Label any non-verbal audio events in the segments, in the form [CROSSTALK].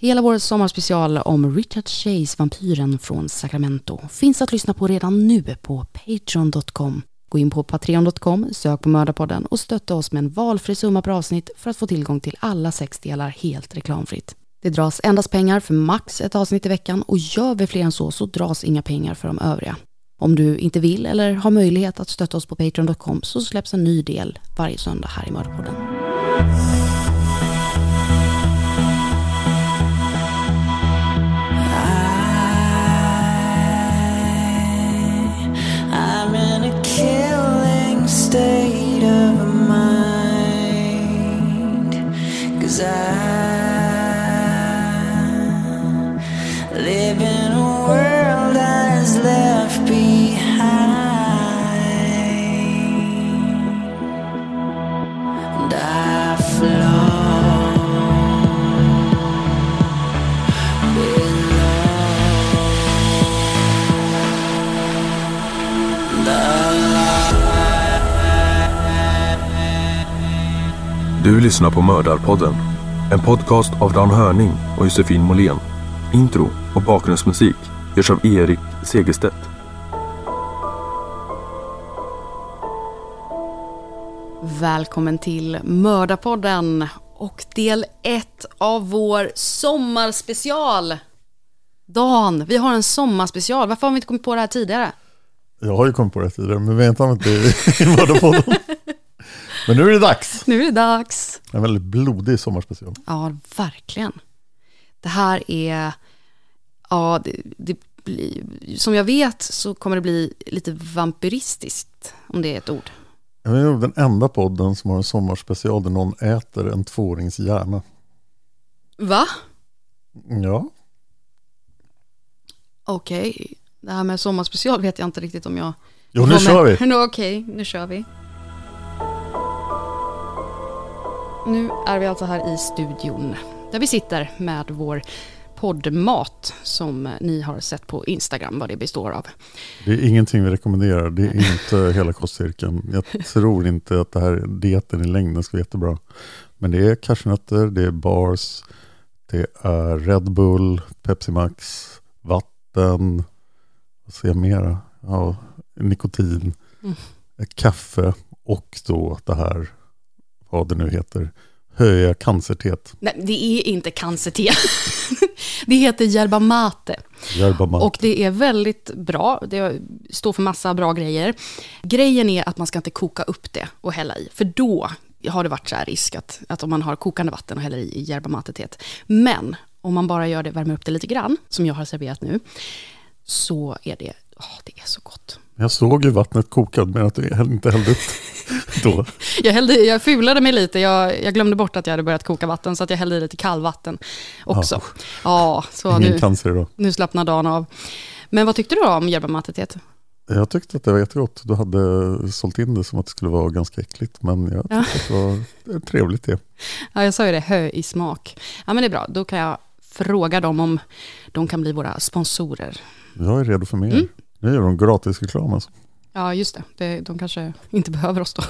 Hela vår sommarspecial om Richard Chase, vampyren från Sacramento, finns att lyssna på redan nu på Patreon.com. Gå in på Patreon.com, sök på Mördarpodden och stötta oss med en valfri summa per avsnitt för att få tillgång till alla sex delar helt reklamfritt. Det dras endast pengar för max ett avsnitt i veckan och gör vi fler än så så dras inga pengar för de övriga. Om du inte vill eller har möjlighet att stötta oss på Patreon.com så släpps en ny del varje söndag här i Mördarpodden. desire Du lyssnar på Mördarpodden. En podcast av Dan Hörning och Josefin Måhlén. Intro och bakgrundsmusik görs av Erik Segerstedt. Välkommen till Mördarpodden och del ett av vår sommarspecial. Dan, vi har en sommarspecial. Varför har vi inte kommit på det här tidigare? Jag har ju kommit på det tidigare men har inte i Mördarpodden. [LAUGHS] Men nu är det dags. Nu är det dags. En väldigt blodig sommarspecial. Ja, verkligen. Det här är, ja, det, det blir, som jag vet så kommer det bli lite vampyristiskt, om det är ett ord. Jag är nog den enda podden som har en sommarspecial där någon äter en tvåårings hjärna. Va? Ja, Okej, det här med sommarspecial vet jag inte riktigt om jag... jo nu kör vi. [LAUGHS] Okej, nu kör vi. Nu är vi alltså här i studion där vi sitter med vår poddmat som ni har sett på Instagram vad det består av. Det är ingenting vi rekommenderar. Det är inte hela kostcirkeln. Jag tror inte att det här dieten i längden ska vara jättebra. Men det är cashewnötter, det är bars, det är Red Bull, Pepsi Max, vatten, vad ser jag mera? Ja, nikotin, Mm. kaffe och då det här, vad det nu heter, höja cancertet. Nej, det är inte cancerte. [LAUGHS] det heter yerba mate. Yerba mate. Och det är väldigt bra. Det står för massa bra grejer. Grejen är att man ska inte koka upp det och hälla i. För då har det varit så här risk att, att om man har kokande vatten och häller i, yerba mate-teet. Men om man bara gör det, värmer upp det lite grann, som jag har serverat nu, så är det, åh, det är så gott. Jag såg ju vattnet koka men att du inte hällde upp [LAUGHS] då. Jag, hällde, jag fulade mig lite, jag, jag glömde bort att jag hade börjat koka vatten, så att jag hällde i lite kallvatten också. Ja, så Ingen nu, cancer idag. nu slappnar dagen av. Men vad tyckte du då om yerba mate-teet? Jag tyckte att det var jättegott. Du hade sålt in det som att det skulle vara ganska äckligt. Men jag tyckte Ja. att det var trevligt det. Ja, jag sa ju det, hö i smak. Ja, men det är bra, då kan jag fråga dem om de kan bli våra sponsorer. Jag är redo för mer. Mm. Nu gör de gratis reklam alltså. Ja, just det. det. De kanske inte behöver oss då.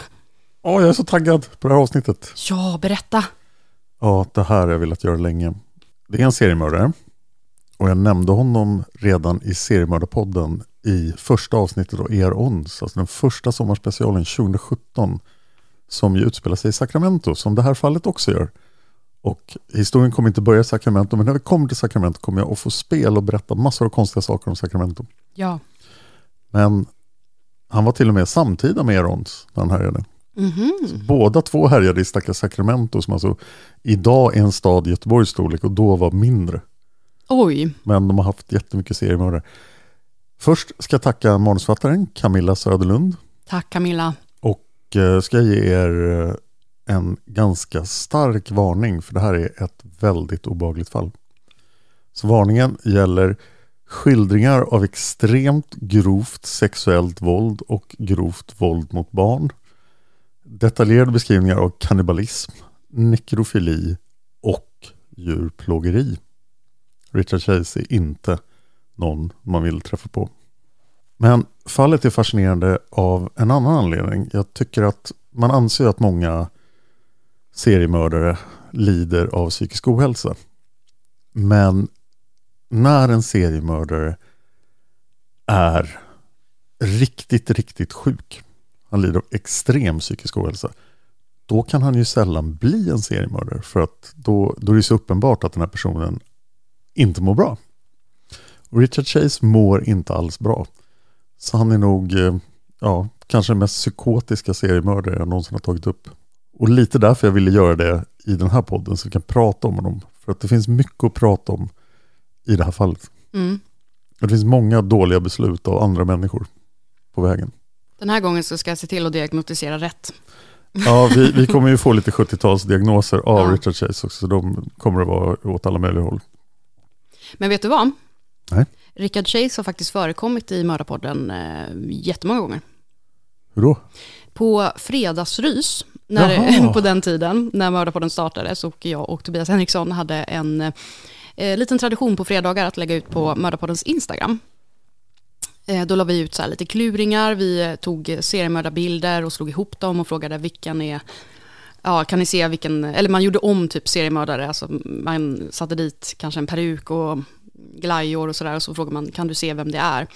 Åh, jag är så taggad på det här avsnittet. Ja, berätta. Ja, det här har jag velat göra länge. Det är en seriemördare. Och jag nämnde honom redan i seriemördarpodden i första avsnittet av ER Ons, alltså den första sommarspecialen 2017, som ju utspelar sig i Sacramento, som det här fallet också gör. Och historien kommer inte börja i Sacramento, men när vi kommer till Sacramento kommer jag att få spela och berätta massor av konstiga saker om Sacramento. Ja. Men han var till och med samtida med Erons när han härjade. Mhm. Båda två härjade i stackars Sacramento som alltså idag är en stad i Göteborgs storlek och då var mindre. Oj. Men de har haft jättemycket seriemördare. Först ska jag tacka manusförfattaren Camilla Söderlund Tack Camilla. och eh, ska ge er eh, en ganska stark varning för det här är ett väldigt obehagligt fall. Så varningen gäller skildringar av extremt grovt sexuellt våld och grovt våld mot barn. Detaljerade beskrivningar av kannibalism, nekrofili och djurplågeri. Richard Chase är inte någon man vill träffa på. Men fallet är fascinerande av en annan anledning. Jag tycker att man anser att många seriemördare lider av psykisk ohälsa. Men när en seriemördare är riktigt, riktigt sjuk, han lider av extrem psykisk ohälsa, då kan han ju sällan bli en seriemördare för att då, då är det så uppenbart att den här personen inte mår bra. Och Richard Chase mår inte alls bra. Så han är nog, eh, ja, kanske den mest psykotiska seriemördare jag någonsin har tagit upp. Och lite därför jag ville göra det i den här podden, så vi kan prata om honom. För att det finns mycket att prata om i det här fallet. Mm. Det finns många dåliga beslut av andra människor på vägen. Den här gången så ska jag se till att diagnostisera rätt. Ja, vi, vi kommer ju få lite 70-talsdiagnoser av [LAUGHS] Ja. Richard Chase också, så de kommer att vara åt alla möjliga håll. Men vet du vad? Nej. Richard Chase har faktiskt förekommit i Mördarpodden eh, jättemånga gånger. Hur då? På fredagsrys, när, [LAUGHS] på den tiden, när Mördarpodden startades och jag och Tobias Henriksson hade en eh, liten tradition på fredagar att lägga ut på Mördarpoddens Instagram. Eh, då la vi ut så här lite kluringar, vi eh, tog seriemördarbilder och slog ihop dem och frågade vilken är Ja, kan ni se vilken, eller man gjorde om typ seriemördare, alltså man satte dit kanske en peruk och glajjor och sådär och så frågade man, kan du se vem det är?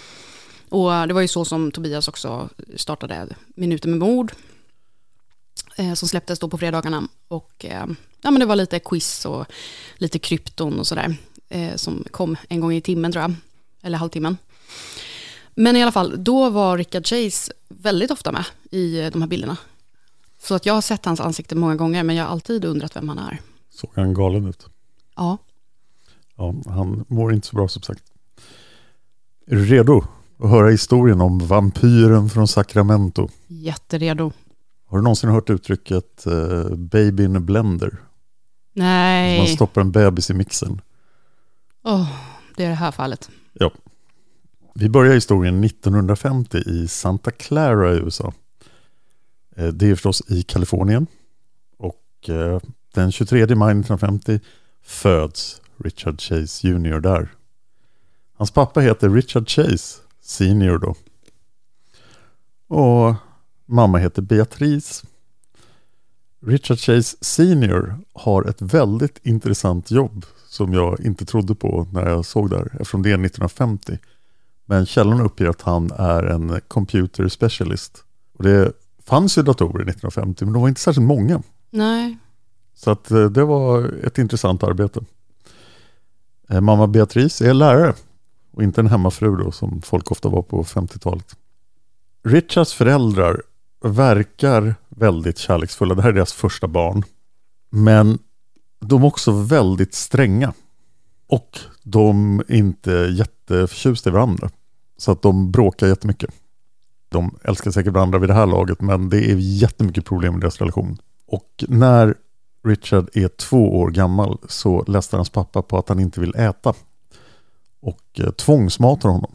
Och det var ju så som Tobias också startade Minuter med mord, eh, som släpptes då på fredagarna. Och eh, ja, men det var lite quiz och lite krypton och sådär, eh, som kom en gång i timmen tror jag, eller halvtimmen. Men i alla fall, då var Richard Chase väldigt ofta med i eh, de här bilderna. Så att jag har sett hans ansikte många gånger, men jag har alltid undrat vem han är. Såg han galen ut? Ja, Ja, han mår inte så bra som sagt. Är du redo att höra historien om vampyren från Sacramento? jätteredo. Har du någonsin hört uttrycket eh, baby in a blender? Man Nej, stoppar en bebis i mixen. Åh, det är det här fallet. Vi börjar historien 1950 i Santa Clara i USA. Eh, Det är förstås i Kalifornien. Och eh, den 23 maj 1950 föds Richard Chase Jr. där. Hans pappa heter Richard Chase Senior då. Och mamma heter Beatrice. Richard Chase Senior har ett väldigt intressant jobb som jag inte trodde på när jag såg där eftersom det är 1950. Men källorna uppger att han är en computer specialist. Och det fanns ju datorer 1950 men de var inte särskilt många. Nej, Så att eh, det var ett intressant arbete. Eh, Mamma Beatrice är lärare och inte en hemmafru då som folk ofta var på 50-talet. Richards föräldrar verkar väldigt kärleksfulla. Det här är deras första barn. Men de är också väldigt stränga. Och de är inte jätteförtjusta i varandra. Så att de bråkar jättemycket. De älskar säkert varandra vid det här laget men det är jättemycket problem i deras relation. Och när Richard är två år gammal så läste hans pappa på att han inte vill äta. Och eh, tvångsmatar honom.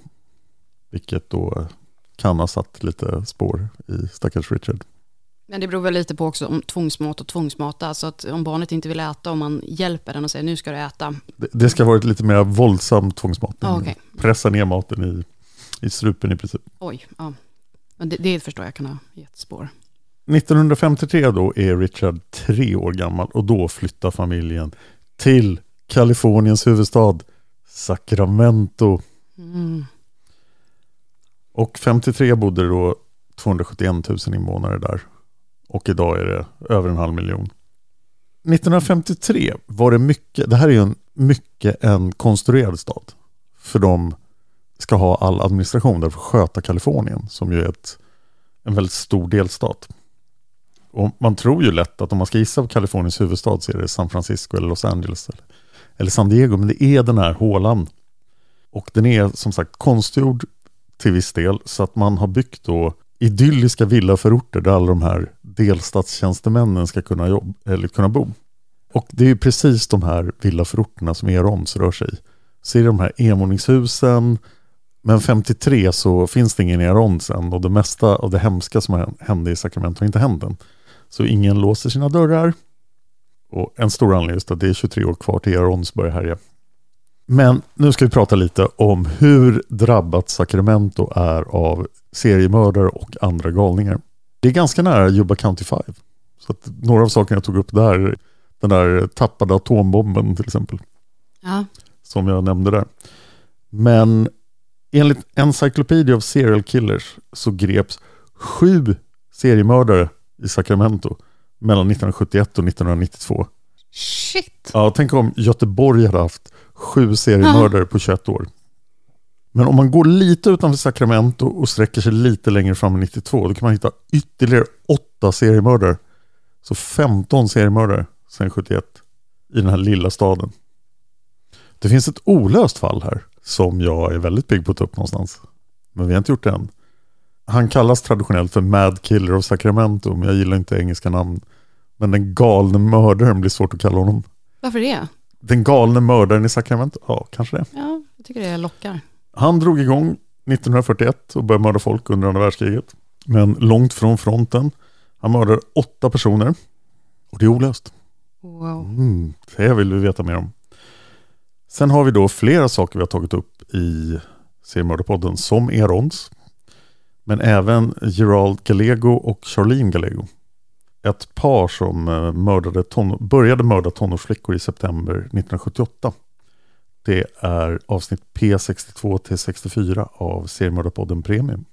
Vilket då eh, kan ha satt lite spår i stackars Richard. Men det beror väl lite på också om tvångsmat och tvångsmata. Alltså att om barnet inte vill äta, om man hjälper den och säger nu ska du äta. Det, det ska vara ett lite mer våldsam tvångsmatning. Ah, okay. Pressa ner maten i, i strupen i princip. Oj, ja. Men det, det förstår jag kan ha gett spår. 1953 då är Richard tre år gammal och då flyttar familjen till Kaliforniens huvudstad Sacramento. Mm. Och 53 bodde det då 271 000 invånare där. Och idag är det över en halv miljon. 1953 var det mycket, det här är ju en, mycket en konstruerad stad. För de ska ha all administration där för att sköta Kalifornien som ju är ett, en väldigt stor delstat. Och man tror ju lätt att om man ska gissa på Kaliforniens huvudstad så är det San Francisco eller Los Angeles eller, eller San Diego. Men det är den här hålan. Och den är som sagt konstgjord till viss del så att man har byggt då idylliska villaförorter där alla de här delstatstjänstemännen ska kunna, jobb, eller kunna bo. Och det är precis de här villaförorterna som Erons rör sig i. Ser de här envåningshusen, men 53 så finns det ingen Erons än och det mesta av det hemska som hände i Sacramento har inte hänt än. Så ingen låser sina dörrar. Och en stor anledning är att det är 23 år kvar till Erons börjar härja. Men nu ska vi prata lite om hur drabbat Sacramento är av seriemördare och andra galningar. Det är ganska nära Yuba County 5. Så några av sakerna jag tog upp där, den där tappade atombomben till exempel. Ja. Som jag nämnde där. Men enligt Encyclopedia of Serial Killers så greps sju seriemördare i Sacramento mellan 1971 och 1992. Shit! Ja, tänk om Göteborg hade haft sju seriemördare på 21 år. Men om man går lite utanför Sacramento och sträcker sig lite längre fram i 92, då kan man hitta ytterligare åtta seriemördare. Så 15 seriemördare sedan 71 i den här lilla staden. Det finns ett olöst fall här som jag är väldigt pigg på att ta upp någonstans. Men vi har inte gjort det än. Han kallas traditionellt för Mad Killer of Sacramento, men jag gillar inte engelska namn. Men den galne mördaren blir svårt att kalla honom. Varför det? Den galne mördaren i Sacramento? Ja, kanske det. Ja, jag tycker det lockar. Han drog igång 1941 och började mörda folk under andra världskriget. Men långt från fronten. Han mördade åtta personer. Och det är olöst. Wow. Mm, det vill vi veta mer om. Sen har vi då flera saker vi har tagit upp i seriemördarpodden som Erons. Men även Gerald Gallego och Charlene Gallego. Ett par som eh, mördade ton började mörda tonårsflickor i september 1978. Det är avsnitt P62 till 64 av seriemördarpodden Premium.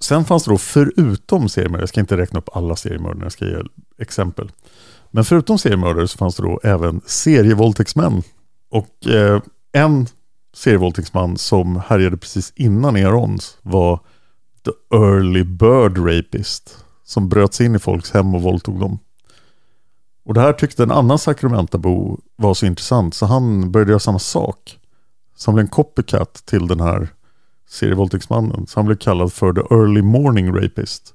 Sen fanns det då förutom seriemördare, jag ska inte räkna upp alla seriemördare, jag ska ge exempel. Men förutom seriemördare så fanns det då även serievåldtäktsmän. Och eh, en serievåldtäktsman som härjade precis innan Erons var The Early Bird Rapist. Som bröt sig in i folks hem och våldtog dem. Och det här tyckte en annan Sacramentabo var så intressant så han började göra samma sak. Så han blev en copycat till den här serievåldtäktsmannen. Så han blev kallad för The Early Morning Rapist.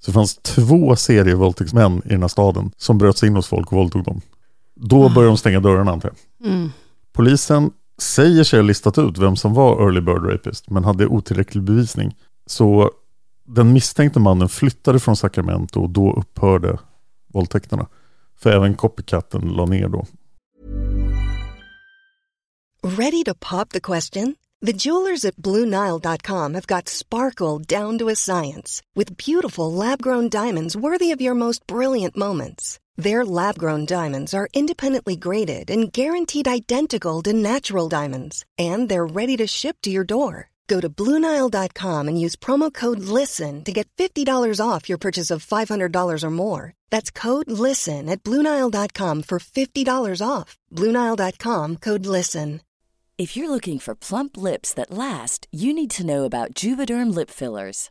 Så det fanns två serievåldtäktsmän i den här staden som bröt sig in hos folk och våldtog dem. Då började de stänga dörrarna antar jag. Mm. Polisen säger sig ha listat ut vem som var Early Bird Rapist men hade otillräcklig bevisning. Så den misstänkte mannen flyttade från Sacramento och då upphörde våldtäkterna. För även copycaten la ner då. Ready to pop the question? The jewelers at BlueNile.com have got sparkle down to a science with beautiful lab-grown diamonds worthy of your most brilliant moments. Their lab-grown diamonds are independently graded and guaranteed identical to natural diamonds, and they're ready to ship to your door. Go to Bluenile.com and use promo code LISTEN to get $50 off your purchase of $500 or more. That's code LISTEN at Bluenile.com for $50 off. Bluenile.com code LISTEN. If you're looking for plump lips that last, you need to know about Juvederm Lip Fillers.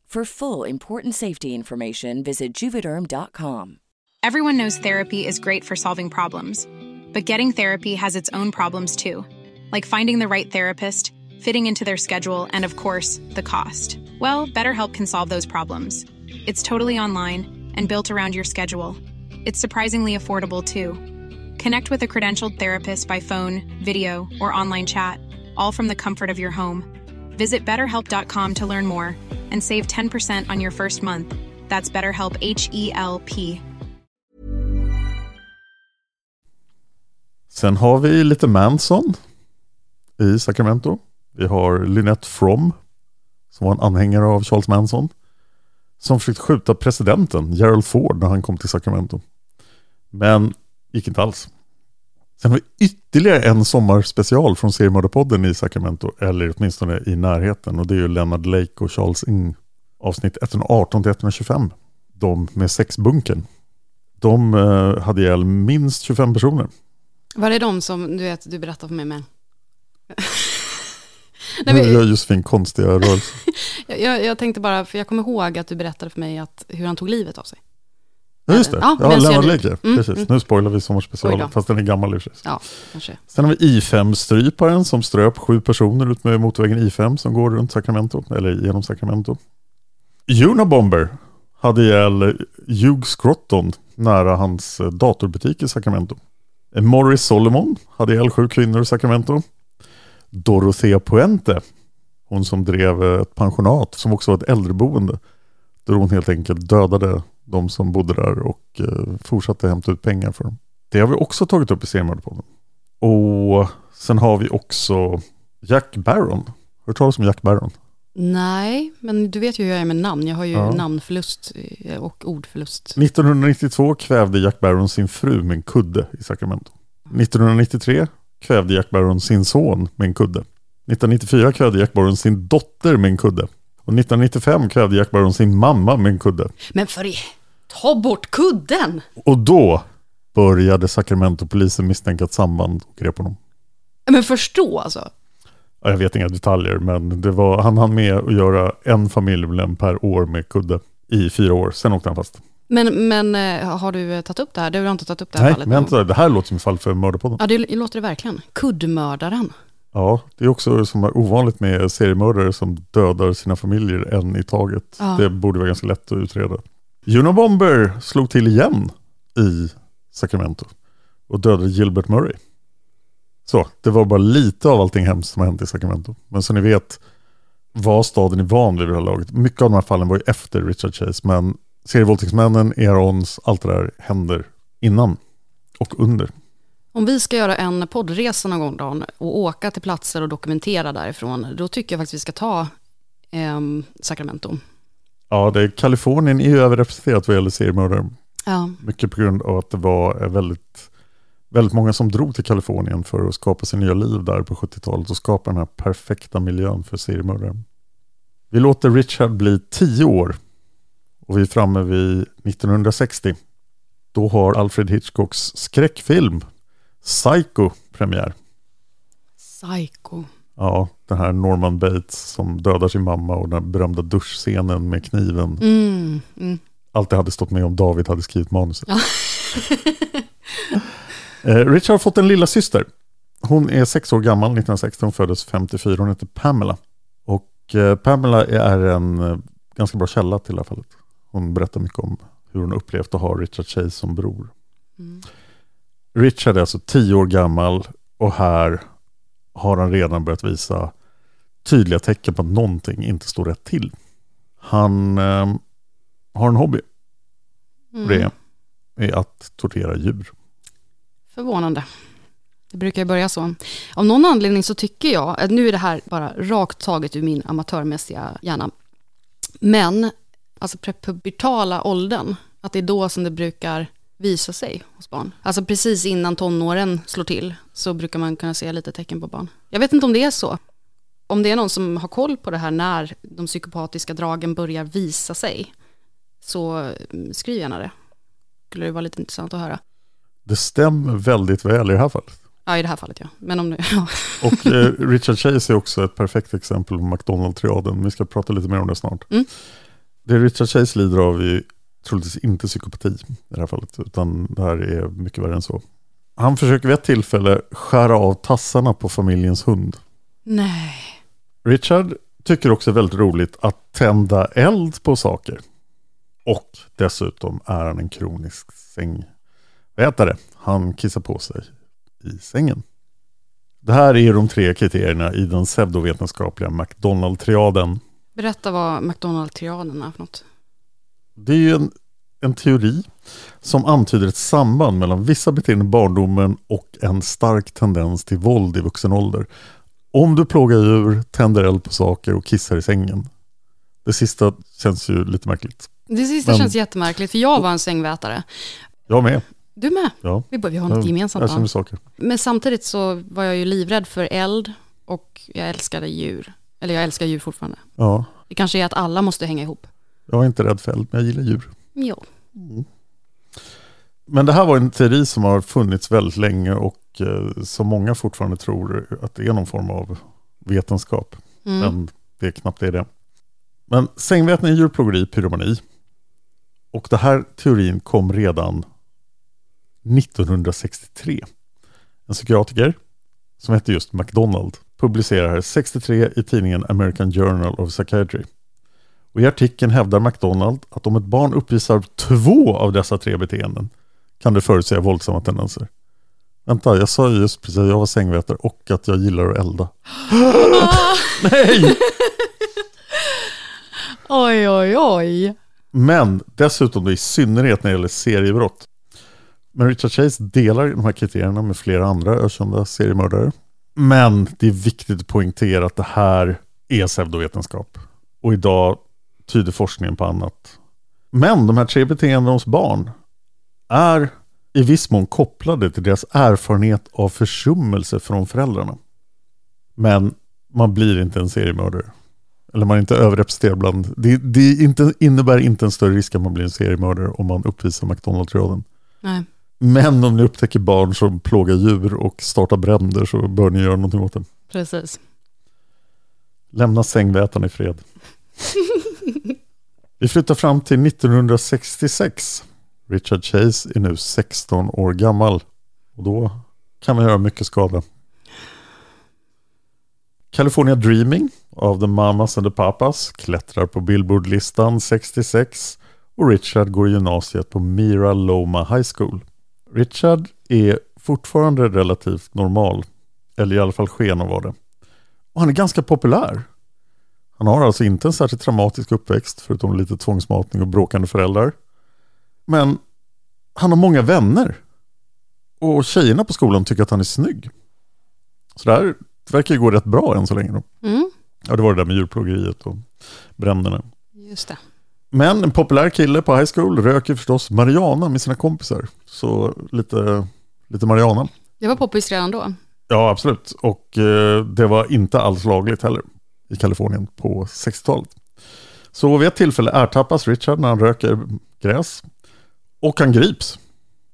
For full important safety information, visit juvederm.com. Everyone knows therapy is great for solving problems, but getting therapy has its own problems too, like finding the right therapist, fitting into their schedule, and of course, the cost. Well, BetterHelp can solve those problems. It's totally online and built around your schedule. It's surprisingly affordable too. Connect with a credentialed therapist by phone, video, or online chat, all from the comfort of your home. Visit betterhelp.com to learn more and save 10% on your first month. That's BetterHelp H E L P. Sen har vi lite Manson i Sacramento. Vi har Lynette From som var en anhängare av Charles Manson. Som försökte skjuta presidenten Gerald Ford när han kom till Sacramento. Men gick inte alls. Sen har vi ytterligare en sommarspecial från seriemördarpodden i Sacramento. Eller åtminstone i närheten. Och det är ju Leonard Lake och Charles Ng. Avsnitt 118-125. De med sexbunkern. De eh, hade ihjäl minst 25 personer. Var det de som du vet, du berättade för mig med? [LAUGHS] Nu gör Josefin konstiga rörelser. jag, [LAUGHS] jag, jag tänkte bara, för jag kommer ihåg att du berättade för mig att, hur han tog livet av sig. Ja just det, Ja, ja, nu. Mm, Precis, mm. nu spoilar vi sommarspecialen, fast den är gammal i och för sig. Ja, kanske. Sen har vi I5-stryparen som ströp sju personer ut med motorvägen I5 som går runt Sacramento, eller genom Sacramento. Unabomber hade ihjäl Hugh Scrotton nära hans eh, datorbutik i Sacramento. Morris Solomon hade ihjäl sju kvinnor i Sacramento. Dorothea Puente, hon som drev eh, ett pensionat som också var ett äldreboende. Där hon helt enkelt dödade de som bodde där och eh, fortsatte hämta ut pengar för dem. Det har vi också tagit upp i Seriemördarpodden. Och sen har vi också Jack Barron. Hört talas om Jack Barron? Nej, men du vet ju hur jag är med namn. Jag har ju Ja. namnförlust eh, och ordförlust. 1992 kvävde Jack Barron sin fru med en kudde i Sacramento. 1993 kvävde Jack Barron sin son med en kudde. 1994 kvävde Jack Barron sin dotter med en kudde. Och 1995 kvävde Jack Barron sin mamma med en kudde. Men för i... Ta bort kudden! Och då började Sacramento-polisen misstänka ett samband och grep honom. Men förstå alltså. Ja, Jag vet inga detaljer, men det var, han hann med att göra en familjemedlem per år med kudde i fyra år. Sen åkte han fast. Men, men eh, har du eh, tagit upp det här? Du har inte tagit upp det här Nej, fallet? men någon vänta, det här låter som ett fall för mördarpodden. Ja, det låter det verkligen. Kuddmördaren. Ja, det är också som är ovanligt med seriemördare som dödar sina familjer en i taget. Ja. Det borde vara ganska lätt att utreda. Unabomber slog till igen i Sacramento och dödade Gilbert Murray. Så, det var bara lite av allting hemskt som har hänt i Sacramento. Men som ni vet var staden i van vid det här laget. Mycket av de här fallen var ju efter Richard Chase, men serievåldtäktsmännen, Erons, allt det där händer innan och under. Om vi ska göra en poddresa någon gång Dan och åka till platser och dokumentera därifrån, då tycker jag faktiskt vi ska ta eh, Sacramento. Ja, det är, Kalifornien är ju överrepresenterat vad gäller seriemördare. Ja. Mycket på grund av att det var eh, väldigt, väldigt många som drog till Kalifornien för att skapa sin nya liv där på 70-talet och skapa den här perfekta miljön för seriemördare. Vi låter Richard bli 10 år och vi är framme vid 1960. Då har Alfred Hitchcocks skräckfilm Psycho premiär. Psycho. Ja, den här Norman Bates som dödar sin mamma och den berömda duschscenen med kniven. Mm, mm. Allt det hade stått med om David hade skrivit manuset. Ja. [LAUGHS] Eh, Richard har fått en lilla syster. Hon är sex år gammal, 1960, hon föddes 54, hon heter Pamela. Och eh, Pamela är en eh, ganska bra källa till det här fallet. Hon berättar mycket om hur hon upplevt att ha Richard Chase som bror. Mm. Richard är alltså tio år gammal och här har han redan börjat visa tydliga tecken på att någonting inte står rätt till. Han eh, har en hobby. Mm. Det är att tortera djur. Förvånande. Det brukar börja så. Av någon anledning så tycker jag, att nu är det här bara rakt taget ur min amatörmässiga hjärna, men alltså prepubertala åldern, att det är då som det brukar visa sig hos barn. Alltså precis innan tonåren slår till så brukar man kunna se lite tecken på barn. Jag vet inte om det är så. Om det är någon som har koll på det här när de psykopatiska dragen börjar visa sig, så mm, skriv gärna det. Skulle det vara lite intressant att höra. Det stämmer väldigt väl i det här fallet. Ja, i det här fallet ja. Men om nu, [LAUGHS] ja. Och eh, Richard Chase är också ett perfekt exempel på McDonald-triaden. Vi ska prata lite mer om det snart. Mm. Det Richard Chase lider av är troligtvis inte psykopati i det här fallet, utan det här är mycket värre än så. Han försöker vid ett tillfälle skära av tassarna på familjens hund. Nej. Richard tycker också väldigt roligt att tända eld på saker. Och dessutom är han en kronisk sängvätare. Han kissar på sig i sängen. Det här är de tre kriterierna i den pseudovetenskapliga McDonald-triaden. Berätta vad McDonald-triaden är för något. Det är ju en, en teori som antyder ett samband mellan vissa beteenden i barndomen och en stark tendens till våld i vuxen ålder. Om du plågar djur, tänder eld på saker och kissar i sängen. Det sista känns ju lite märkligt. Det sista Men- känns jättemärkligt, för jag var en sängvätare. Jag med. Du med? Ja. Vi, vi har något gemensamt. Jag känner saker. Men samtidigt så var jag ju livrädd för eld och jag älskade djur. Eller jag älskar djur fortfarande. Ja, Det kanske är att alla måste hänga ihop. Jag är inte rädd för eld, men jag gillar djur. Jo. Men det här var en teori som har funnits väldigt länge och eh, som många fortfarande tror att det är någon form av vetenskap. Mm. Men det är knappt det är det. Men sängvätning, djurplågeri, pyromani. Och det här teorin kom redan 1963. En psykiatriker som hette just McDonald publicerar 63 i tidningen American Journal of Psychiatry. Och I artikeln hävdar McDonald att om ett barn uppvisar två av dessa tre beteenden kan det förutsäga våldsamma tendenser. Vänta, jag sa ju just precis att jag var sängvätare och att jag gillar att elda. [GASPS] Nej! [LAUGHS] Oj, oj, oj. Men dessutom i synnerhet när det gäller seriebrott. Men Richard Chase delar de här kriterierna med flera andra ökända seriemördare. Men det är viktigt att poängtera att det här är pseudovetenskap. Och idag tyder forskningen på annat. Men de här tre beteendena hos barn är i viss mån kopplade till deras erfarenhet av försummelse från föräldrarna. Men man blir inte en seriemördare. Eller man är inte överrepresenterad bland... Det, det inte, innebär inte en större risk att man blir en seriemördare om man uppvisar McDonald-triaden. Nej. Men om ni upptäcker barn som plågar djur och startar bränder så bör ni göra någonting åt det. Precis. Lämna sängvätaren i fred. [LAUGHS] Vi flyttar fram till 1966. Richard Chase är nu 16 år gammal. Och då kan man göra mycket skada. California Dreaming av The Mamas and the Papas klättrar på Billboard-listan 66 och Richard går i gymnasiet på Mira Loma High School. Richard är fortfarande relativt normal, eller i alla fall sken av vara det. Och han är ganska populär. Han har alltså inte en särskilt traumatisk uppväxt, förutom lite tvångsmatning och bråkande föräldrar. Men han har många vänner. Och tjejerna på skolan tycker att han är snygg. Så det här verkar ju gå rätt bra än så länge. Då. Mm. Ja, det var det där med djurplågeriet och bränderna. Just det. Men en populär kille på high school röker förstås marijuana med sina kompisar. Så lite, lite marijuana. Det var poppis redan då. Ja, absolut. Och eh, det var inte alls lagligt heller i Kalifornien på 60-talet. Så vid ett tillfälle ertappas Richard när han röker gräs. Och han grips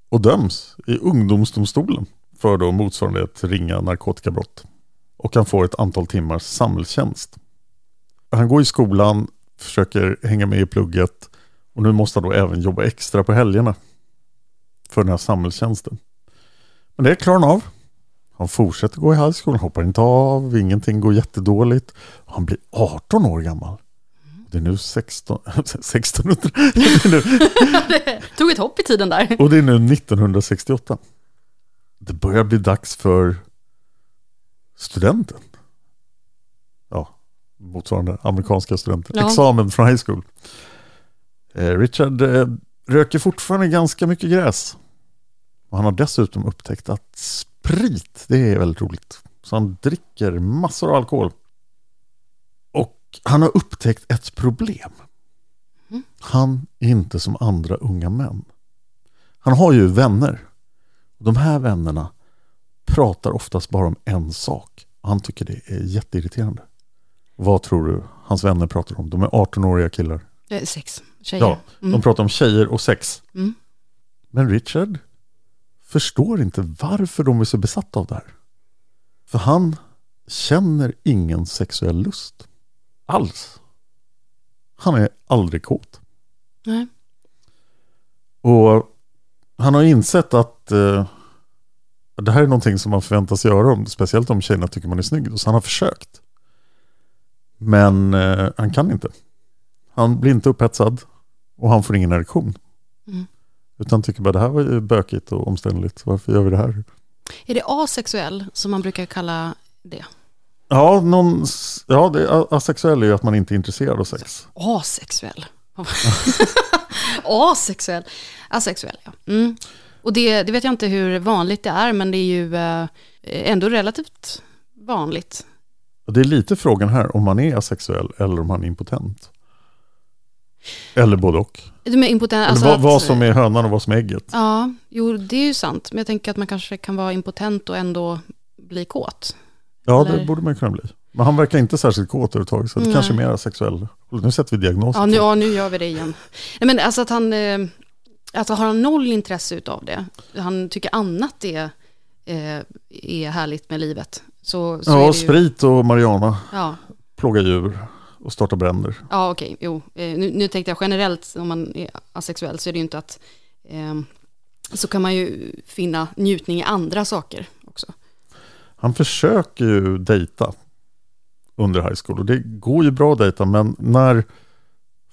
och döms i ungdomsdomstolen för då motsvarande ett ringa narkotikabrott. Och han får ett antal timmars samhällstjänst. Han går i skolan, försöker hänga med i plugget och nu måste han då även jobba extra på helgerna för den här samhällstjänsten. Men det klarar han av. Han fortsätter gå i high school, hoppar inte av, ingenting går jättedåligt. Han blir 18 år gammal Det är nu 16, 1600. [LAUGHS] [LAUGHS] Det [LAUGHS] Tog ett hopp i tiden där. och det är nu 1968. Det börjar bli dags för studenten. Ja, motsvarande amerikanska studenter. Ja. Examen från high school. Eh, Richard eh, röker fortfarande ganska mycket gräs. Och han har dessutom upptäckt att sprit, det är väldigt roligt. Så han dricker massor av alkohol. Och han har upptäckt ett problem. Han är inte som andra unga män. Han har ju vänner. De här vännerna pratar oftast bara om en sak. Han tycker det är jätteirriterande. Vad tror du hans vänner pratar om? De är 18-åriga killar. Eh, Sex tjejer. Ja, de pratar om tjejer och sex. Mm. Men Richard förstår inte varför de är så besatta av det här. För han känner ingen sexuell lust. Alls. Han är aldrig kåt. Nej. Och han har insett att eh, det här är någonting som man förväntas göra, om, speciellt om tjejerna tycker man är snygg. Så han har försökt. Men eh, han kan inte. Han blir inte upphetsad och han får ingen erektion. Mm. Utan tycker bara det här var ju bökigt och omständligt. Varför gör vi det här? Är det asexuell som man brukar kalla det? Ja, någon, ja det, asexuell är ju att man inte är intresserad av sex. Asexuell. [LAUGHS] Asexuell. Asexuell, ja. Mm. Och det, det vet jag inte hur vanligt det är, men det är ju eh, ändå relativt vanligt. Det är lite frågan här om man är asexuell eller om man är impotent. Eller både och. De är impotent, Eller alltså vad, vad som är hönan och vad som är ägget. Ja, jo det är ju sant. Men jag tänker att man kanske kan vara impotent och ändå bli kåt. Ja, Eller- det borde man kunna bli. Men han verkar inte särskilt kåt överhuvudtaget, så det Nej. kanske är mer sexuell. Nu sätter vi diagnos. Ja, nu, ja, nu gör vi det igen. Nej, men alltså att han, eh, alltså har han noll intresse utav det, han tycker annat är, eh, är härligt med livet, så, så Ja, ju... sprit och marijuana, Ja, plåga djur och starta bränder. ja okej, jo. Eh, nu, nu tänkte jag generellt, om man är asexuell, så är det ju inte att, eh, så kan man ju finna njutning i andra saker också. Han försöker ju dejta under high school och det går ju bra att dejta men när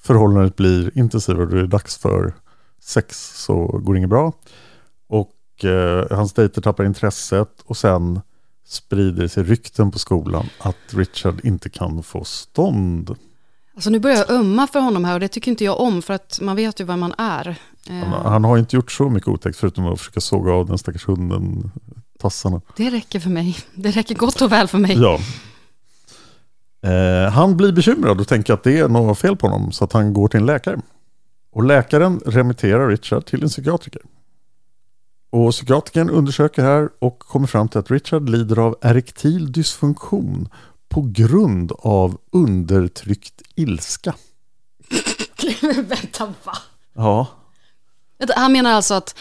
förhållandet blir intensivare och det är dags för sex så går det inget bra. Och eh, hans dejter tappar intresset och sen sprider sig rykten på skolan att Richard inte kan få stånd. Alltså nu börjar jag ömma för honom här och det tycker inte jag om, för att man vet ju vad man är. Eh, Han, han har inte gjort så mycket otäckt förutom att försöka såga av den stackars hunden tassarna. Det räcker för mig. Det räcker gott och väl för mig. Ja. Eh, han blir bekymrad och tänker att det är något fel på honom så att han går till en läkare. Och läkaren remitterar Richard till en psykiatriker. Och psykiatrikern undersöker här och kommer fram till att Richard lider av erektil dysfunktion på grund av undertryckt ilska. [LAUGHS] Vänta, va? Ja, Han menar alltså att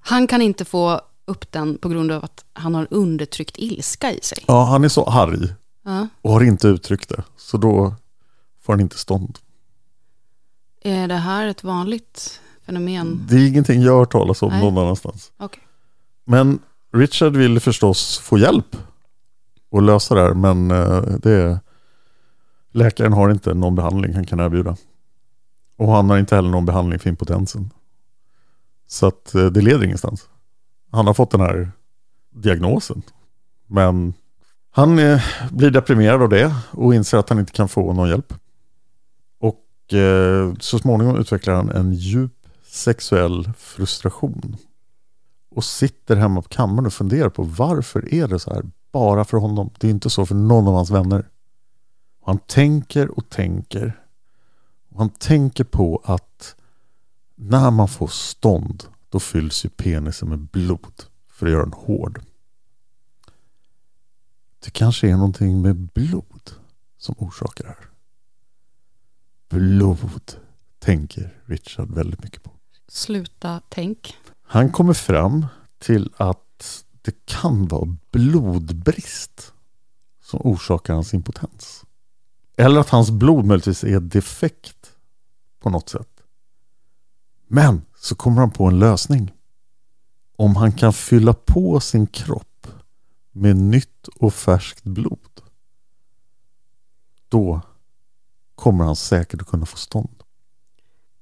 han kan inte få upp den på grund av att han har undertryckt ilska i sig. ja han är så arg Ja. och har inte uttryckt det. Så då får han inte stånd. Är det här ett vanligt fenomen? Det är ingenting jag har hört talas om Nej. någon annanstans. Okej. Men Richard vill förstås få hjälp och lösa det här, men eh, det läkaren har inte någon behandling han kan erbjuda. Och han har inte heller någon behandling för impotensen. Så att eh, det leder ingenstans. Han har fått den här diagnosen. Men han eh, blir deprimerad av det och inser att han inte kan få någon hjälp. Och eh, så småningom utvecklar han en djup sexuell frustration och sitter hemma på kammaren och funderar på varför är det så här bara för honom. Det är inte så för någon av hans vänner. Och han tänker och tänker. Och han tänker på att när man får stånd då fylls ju penisen med blod för att göra den hård. Det kanske är någonting med blod som orsakar det här. Blod tänker Richard väldigt mycket på. Sluta tänk. Han kommer fram till att det kan vara blodbrist som orsakar hans impotens. Eller att hans blod möjligtvis är defekt på något sätt. Men så kommer han på en lösning. Om han kan fylla på sin kropp med nytt och färskt blod. Då kommer han säkert att kunna få stånd.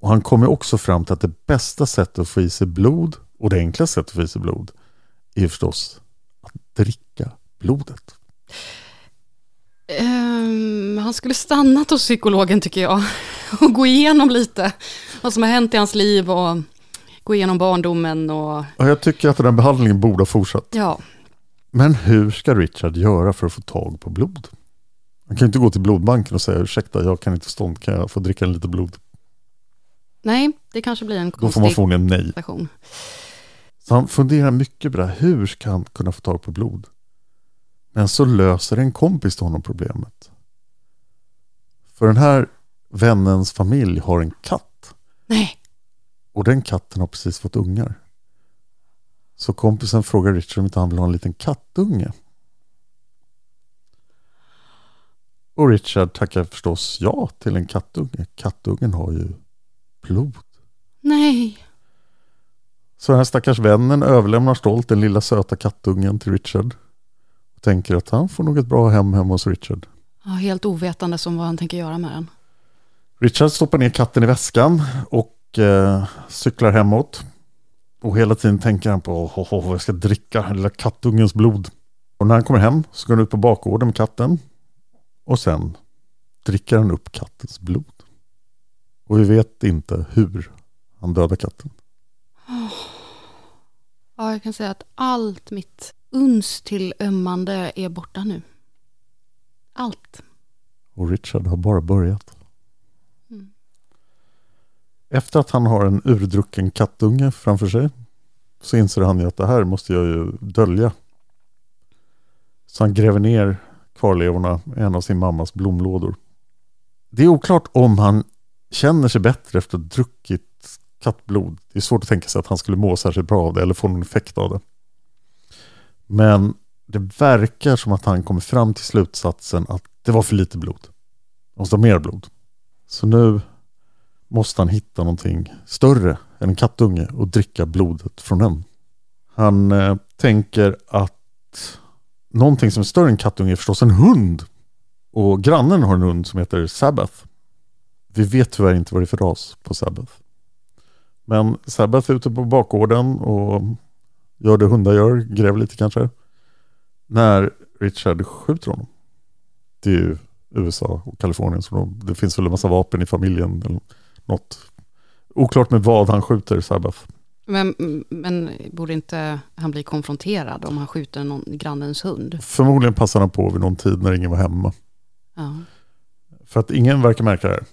Och han kommer också fram till att det bästa sättet att få i sig blod och det enklaste sättet att få i sig blod är förstås att dricka blodet. Ehm, han skulle stannat hos psykologen tycker jag. [LAUGHS] Och gå igenom lite vad som har hänt i hans liv och gå igenom barndomen och Och jag tycker att den här behandlingen borde ha fortsatt. ja. Men hur ska Richard göra för att få tag på blod? Han kan ju inte gå till blodbanken och säga ursäkta, jag kan inte stånd, kan jag få dricka en lite blod? Nej, det kanske blir en Då får man konstig förmodligen nej. situation. Så han funderar mycket på det här, hur ska han kunna få tag på blod? Men så löser en kompis till honom problemet. För den här vännens familj har en katt. Nej, Och den katten har precis fått ungar. Så kompisen frågar Richard om inte han vill ha en liten kattunge. Och Richard tackar förstås ja till en kattunge. Kattungen har ju blod. nej. Så den här stackars vännen överlämnar stolt den lilla söta kattungen till Richard. Och tänker att han får nog ett bra hem hemma hos Richard. Ja, helt ovetande om vad han tänker göra med den. Richard stoppar ner katten i väskan och eh, cyklar hemåt. Och hela tiden tänker han på oh, oh, jag ska dricka den lilla kattungens blod. Och när han kommer hem så går han ut på bakgården med katten. Och sen dricker han upp kattens blod. Och vi vet inte hur han dödar katten. Ja, jag kan säga att allt mitt uns till ömmande är borta nu. Allt. Och Richard har bara börjat. Mm. Efter att han har en urdrucken kattunge framför sig så inser han ju att det här måste jag ju dölja. Så han gräver ner kvarlevorna i en av sin mammas blomlådor. Det är oklart om han känner sig bättre efter att ha druckit kattblod. Det är svårt att tänka sig att han skulle må särskilt bra av det eller få någon effekt av det. Men det verkar som att han kommer fram till slutsatsen att det var för lite blod. Han måste ha mer blod. Så nu måste han hitta någonting större än en kattunge och dricka blodet från den. Han eh, tänker att någonting som är större än kattunge är förstås en hund. Och grannen har en hund som heter Sabbath. Vi vet tyvärr inte vad det är för ras på Sabbath. Men Sabbath är ute på bakgården och gör det hundar gör, gräver lite kanske. När Richard skjuter honom. Det är ju USA och Kalifornien så de, det finns väl en massa vapen i familjen eller något. Oklart med vad han skjuter Sabbath. Men, men borde inte han bli konfronterad om han skjuter någon grannens hund? Förmodligen passar han på vid någon tid när ingen var hemma. Ja. För att ingen verkar märka det här.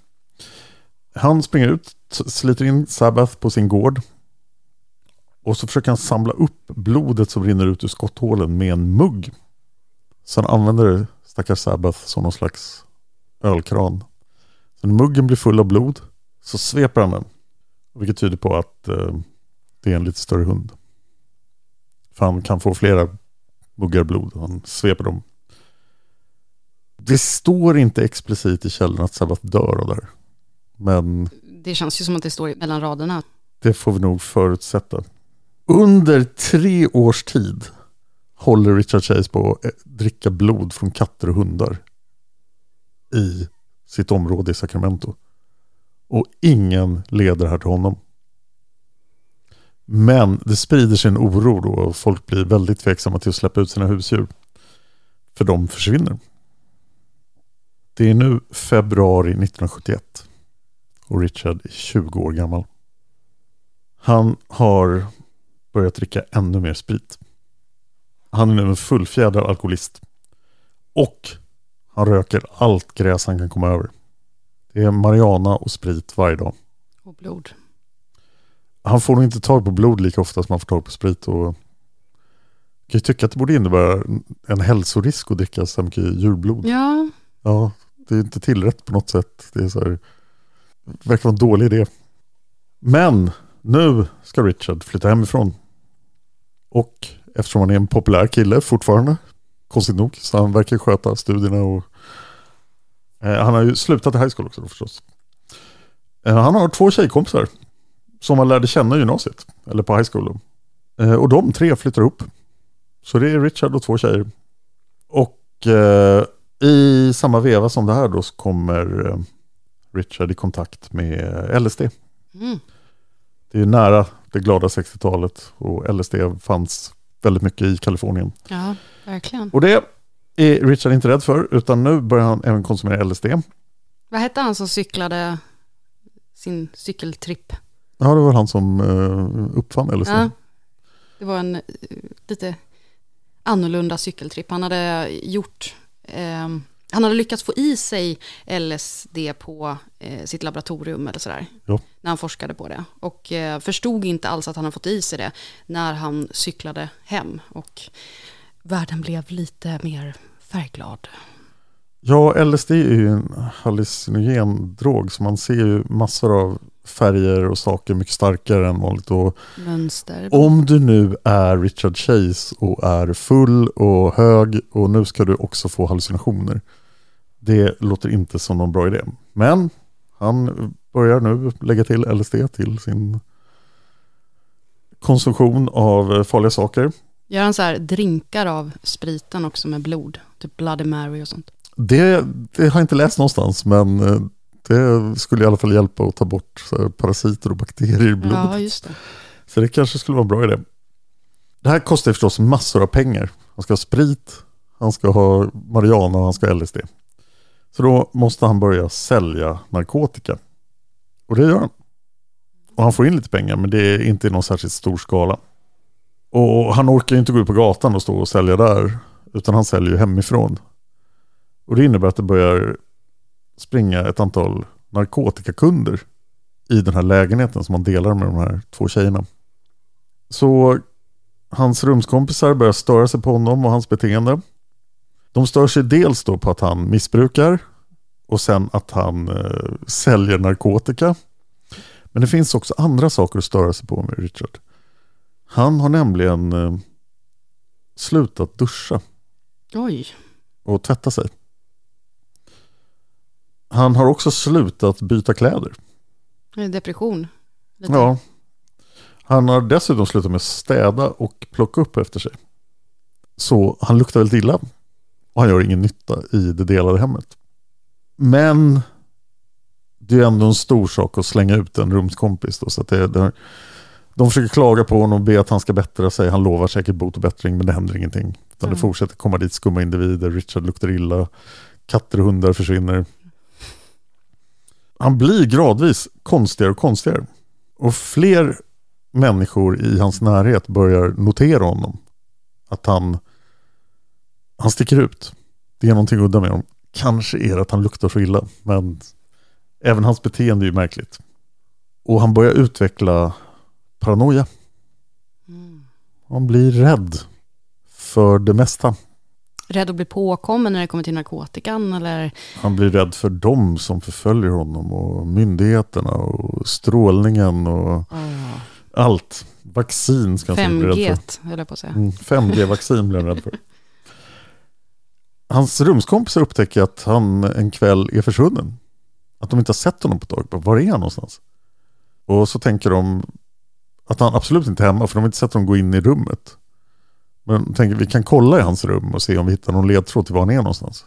Han springer ut, sliter in Sabbath på sin gård. Och så försöker han samla upp blodet som rinner ut ur skotthålen med en mugg. Så han använder stackars Sabbath som någon slags ölkran. Så när muggen blir full av blod så sveper han den. Vilket tyder på att eh, det är en lite större hund. För han kan få flera muggar blod. Han sveper dem. Det står inte explicit i källan att Sabbath dör av det här. Men Det känns ju som att det står mellan raderna. det får vi nog förutsätta. Under tre års tid håller Richard Chase på att eh, dricka blod från katter och hundar i sitt område i Sacramento. Och ingen leder här till honom. Men det sprider sig en oro då och folk blir väldigt tveksamma till att släppa ut sina husdjur. För de försvinner. Det är nu februari 1971 och Richard är 20 år gammal. Han har börjat dricka ännu mer sprit. Han är nu en fullfjädrad alkoholist. Och han röker allt gräs han kan komma över. Det är marijuana och sprit varje dag. Och blod. Han får nog inte tag på blod lika ofta som han får tag på sprit. Och jag kan ju tycka att det borde innebära en hälsorisk att dricka så mycket djurblod. Ja, Ja, det är inte tillrätt på något sätt. Det är så här, det verkar vara en dålig idé. Men nu ska Richard flytta hemifrån. Och eftersom han är en populär kille fortfarande, konstigt nog, så han verkar sköta studierna och eh, han har ju slutat i high school också då förstås. Eh, han har två tjejkompisar som han lärde känna i gymnasiet, eller på high school. Eh, och de tre flyttar ihop. Så det är Richard och två tjejer. Och eh, i samma veva som det här då så kommer eh, Richard i kontakt med LSD. Mm. Det är nära det glada 60-talet och LSD fanns väldigt mycket i Kalifornien. Ja, verkligen. Och det är Richard inte rädd för, utan nu börjar han även konsumera LSD. Vad hette han som cyklade sin cykeltripp? Ja, det var han som uh, uppfann LSD. Ja, det var en uh, lite annorlunda cykeltripp. Han hade gjort, eh, han hade lyckats få i sig LSD på eh, sitt laboratorium eller sådär. Ja. När han forskade på det. Och eh, förstod inte alls att han hade fått i sig det när han cyklade hem. Och världen blev lite mer färgglad. Ja, LSD är ju en hallucinogen drog så man ser ju massor av färger och saker mycket starkare än vanligt. Och Mönster. om du nu är Richard Chase och är full och hög och nu ska du också få hallucinationer. Det låter inte som någon bra idé. Men han börjar nu lägga till LSD till sin konsumtion av farliga saker. Gör han så här drinkar av spriten också med blod? Typ Bloody Mary och sånt. Det, det har jag inte läst någonstans men eh, det skulle i alla fall hjälpa att ta bort parasiter och bakterier i blodet. Ja, just det. Så det kanske skulle vara en bra idé. Det här kostar förstås massor av pengar. Han ska ha sprit, han ska ha marijuana och han ska ha LSD. Så då måste han börja sälja narkotika. Och det gör han. Och han får in lite pengar men det är inte i någon särskilt stor skala. Och han orkar ju inte gå ut på gatan och stå och sälja där. Utan han säljer ju hemifrån. Och det innebär att det börjar springa ett antal narkotikakunder i den här lägenheten som han delar med de här två tjejerna. Så hans rumskompisar börjar störa sig på honom och hans beteende. De stör sig dels då på att han missbrukar och sen att han eh, säljer narkotika. Men det finns också andra saker att störa sig på med Richard. Han har nämligen eh, slutat duscha Oj. och tvätta sig. Han har också slutat byta kläder. Det Depression. Lite. Ja. Han har dessutom slutat med att städa och plocka upp efter sig. Så han luktar väldigt illa. Och han gör ingen nytta i det delade hemmet. Men det är ändå en stor sak att slänga ut en rumskompis. Då, så att det, det, de försöker klaga på honom och be att han ska bättra sig. Han lovar säkert bot och bättring men det händer ingenting. Utan Mm. det fortsätter komma dit skumma individer. Richard luktar illa. Katter och hundar försvinner. Han blir gradvis konstigare och konstigare. Och fler människor i hans närhet börjar notera honom. Att han, han sticker ut. Det är någonting udda med honom. Kanske är det att han luktar så illa. Men även hans beteende är ju märkligt. Och han börjar utveckla paranoia. Mm. Han blir rädd för det mesta. Rädd att bli påkommen när det kommer till narkotikan eller? Han blir rädd för dem som förföljer honom och myndigheterna och strålningen och Oh. allt. Vaccin ska han säkert bli rädd 5G, för. höll jag på att säga. Mm, 5G-vaccin blir han rädd för. [LAUGHS] Hans rumskompisar upptäcker att han en kväll är försvunnen. Att de inte har sett honom på ett tag. Var är han någonstans? Och så tänker de att han absolut inte är hemma för de har inte sett honom gå in i rummet. Men de tänker vi kan kolla i hans rum och se om vi hittar någon ledtråd till var han är någonstans.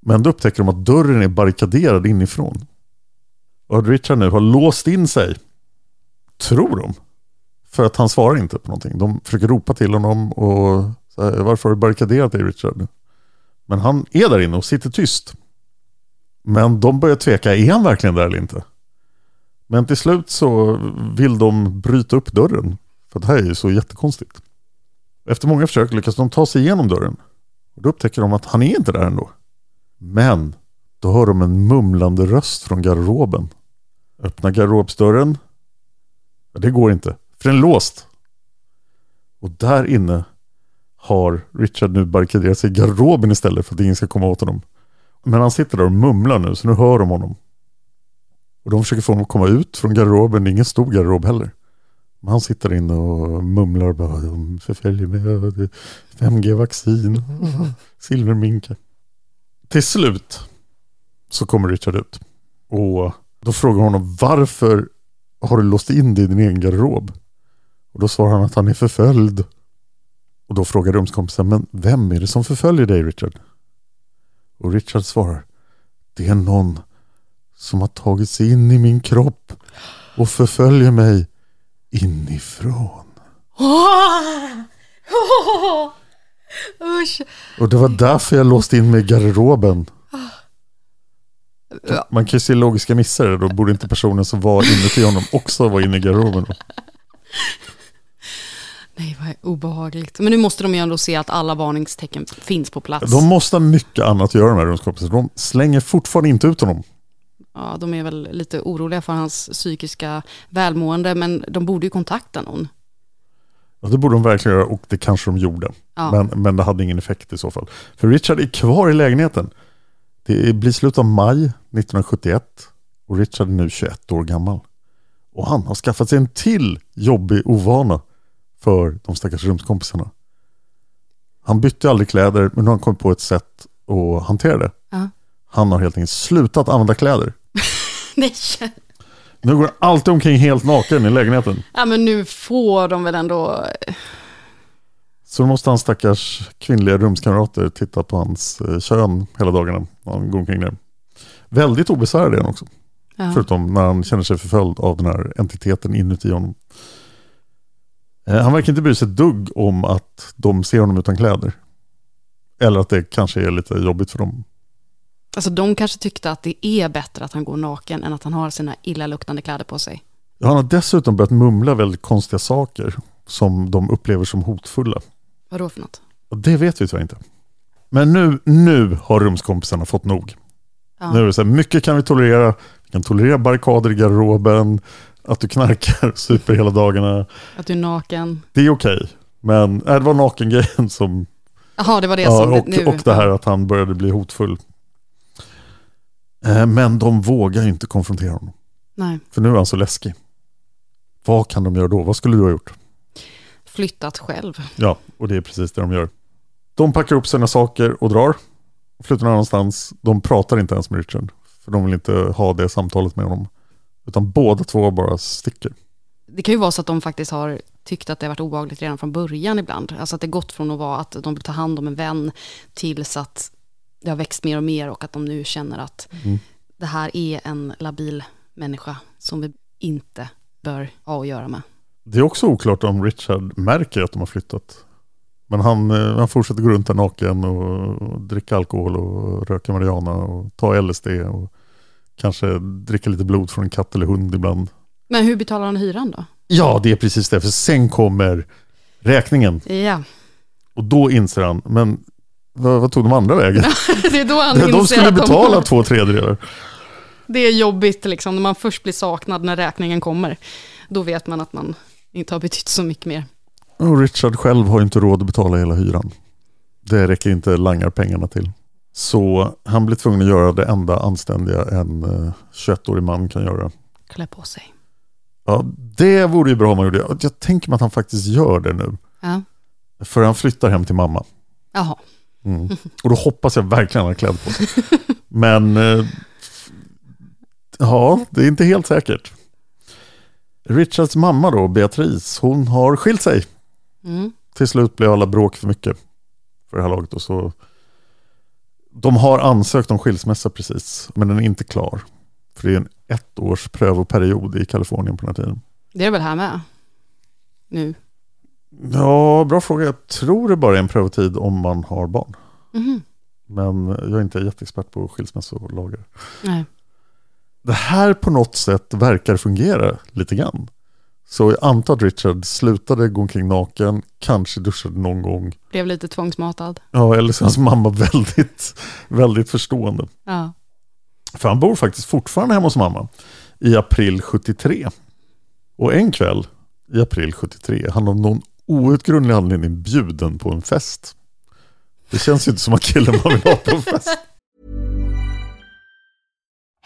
Men då upptäcker de att dörren är barrikaderad inifrån. Och att Richard nu har låst in sig. Tror de. För att han svarar inte på någonting. De försöker ropa till honom och säga här, varför har du barrikaderat dig Richard? Men han är där inne och sitter tyst. Men de börjar tveka, är han verkligen där eller inte? Men till slut så vill de bryta upp dörren. För det här är ju så jättekonstigt. Efter många försök lyckas de ta sig igenom dörren. Och då upptäcker de att han är inte där ändå. Men då hör de en mumlande röst från garderoben. Öppna garderobsdörren. Ja, det går inte, för den är låst. Och där inne har Richard nu barrikaderat sig i garderoben istället för att ingen ska komma åt honom. Men han sitter där och mumlar nu, så nu hör de honom. Och de försöker få honom att komma ut från garderoben, det är ingen stor garderob heller. Men han sitter inne och mumlar och bara, de förföljer mig, 5G-vaccin, [LAUGHS] silverminka. Till slut så kommer Richard ut. Och då frågar honom, varför har du låst in dig i din egen garderob? Och då svarar han att han är förföljd. Och då frågar rumskompisen, men vem är det som förföljer dig Richard? Och Richard svarar, det är någon som har tagit sig in i min kropp och förföljer mig inifrån. [LAUGHS] Usch. Och det var därför jag låste in mig i garderoben. Man kan ju se logiska missar då borde inte personen som var inuti honom också vara inne i garderoben. Då. [LAUGHS] Nej, vad obehagligt. Men nu måste de ju ändå se att alla varningstecken finns på plats. De måste ha mycket annat att göra de här rumskompisarna. De slänger fortfarande inte ut honom. Ja, de är väl lite oroliga för hans psykiska välmående, men de borde ju kontakta någon. Ja, det borde de verkligen göra och det kanske de gjorde. Ja. Men, men det hade ingen effekt i så fall. För Richard är kvar i lägenheten. Det blir slutet av maj 1971 och Richard är nu 21 år gammal. Och han har skaffat sig en till jobbig ovana för de stackars rumskompisarna. Han bytte aldrig kläder men nu har han kommit på ett sätt att hantera det. Ja. Han har helt enkelt slutat använda kläder. [LAUGHS] Nej. Nu går han alltid omkring helt naken i lägenheten. Ja, men nu får de väl ändå... Så då måste hans stackars kvinnliga rumskamrater titta på hans eh, kön hela dagarna han går omkring där. Väldigt obesvärad är han också. Ja. Förutom när han känner sig förföljd av den här entiteten inuti honom. Eh, Han verkar inte bry sig ett dugg om att de ser honom utan kläder. Eller att det kanske är lite jobbigt för dem. Alltså de kanske tyckte att det är bättre att han går naken än att han har sina illaluktande kläder på sig. Han har dessutom börjat mumla väldigt konstiga saker som de upplever som hotfulla. Vad då för något? Det vet vi tyvärr inte. Men nu, nu har rumskompisarna fått nog. Ja. Nu är det så här, mycket kan vi tolerera. Vi kan tolerera barrikader i garderoben, att du knarkar, super hela dagarna. Att du är naken. Det är okej. Men äh, det var nakengrejen som... Jaha, det var det ja, som... och, nu, och det här att han började bli hotfull. Eh, Men de vågar inte konfrontera honom. Nej, För nu är han så läskig. Vad kan de göra då? Vad skulle du ha gjort? flyttat själv. Ja, och det är precis det de gör. De packar upp sina saker och drar. Flyttar någon annanstans. De pratar inte ens med Richard. För de vill inte ha det samtalet med honom. Utan båda två bara sticker. Det kan ju vara så att de faktiskt har tyckt att det har varit obehagligt redan från början ibland. Alltså att det gått från att vara att de vill ta hand om en vän tills att det har växt mer och mer och att de nu känner att Mm. det här är en labil människa som vi inte bör ha att göra med. Det är också oklart om Richard märker att de har flyttat. Men han, eh, han fortsätter gå runt där naken och dricka alkohol och röka marijuana och ta LSD och kanske dricka lite blod från en katt eller hund ibland. Men hur betalar han hyran då? Ja, det är precis det. För sen kommer räkningen. Ja, Och då inser han, men vad, vad tog de andra vägen? [LAUGHS] det är då han de inser skulle betala de, två tredjedelar. Det är jobbigt liksom, när man först blir saknad när räkningen kommer. Då vet man att man inte har betytt så mycket mer. Och Richard själv har inte råd att betala hela hyran. Det räcker inte langar pengarna till. Så han blir tvungen att göra det enda anständiga en eh, 21-årig man kan göra. Klä på sig. Ja, det vore ju bra om han gjorde det. Jag tänker mig att han faktiskt gör det nu. Ja. För han flyttar hem till mamma. Jaha. Mm. Och då hoppas jag verkligen han har kläder på sig. [LAUGHS] Men eh, ja, det är inte helt säkert. Richards mamma då, Beatrice, hon har skilt sig. Mm. Till slut blev alla bråk för mycket för det här laget. Och så, de har ansökt om skilsmässa precis, men den är inte klar. För det är en ett års prövoperiod i Kalifornien på den här tiden. Det är väl här med? Nu. Ja, bra fråga. Jag tror det bara är en prövotid om man har barn. Mhm. Men jag är inte jätteexpert på skilsmässolagar. Nej. Det här på något sätt verkar fungera lite grann. Så jag antar att Richard slutade gå omkring naken, kanske duschade någon gång. Blev lite tvångsmatad. Ja, eller så hans mamma väldigt, väldigt förstående. Ja. För han bor faktiskt fortfarande hemma hos mamma i april 73. Och en kväll i april 73 är han av någon outgrundlig anledning bjuden på en fest. Det känns ju inte som att killen man vill ha på en fest.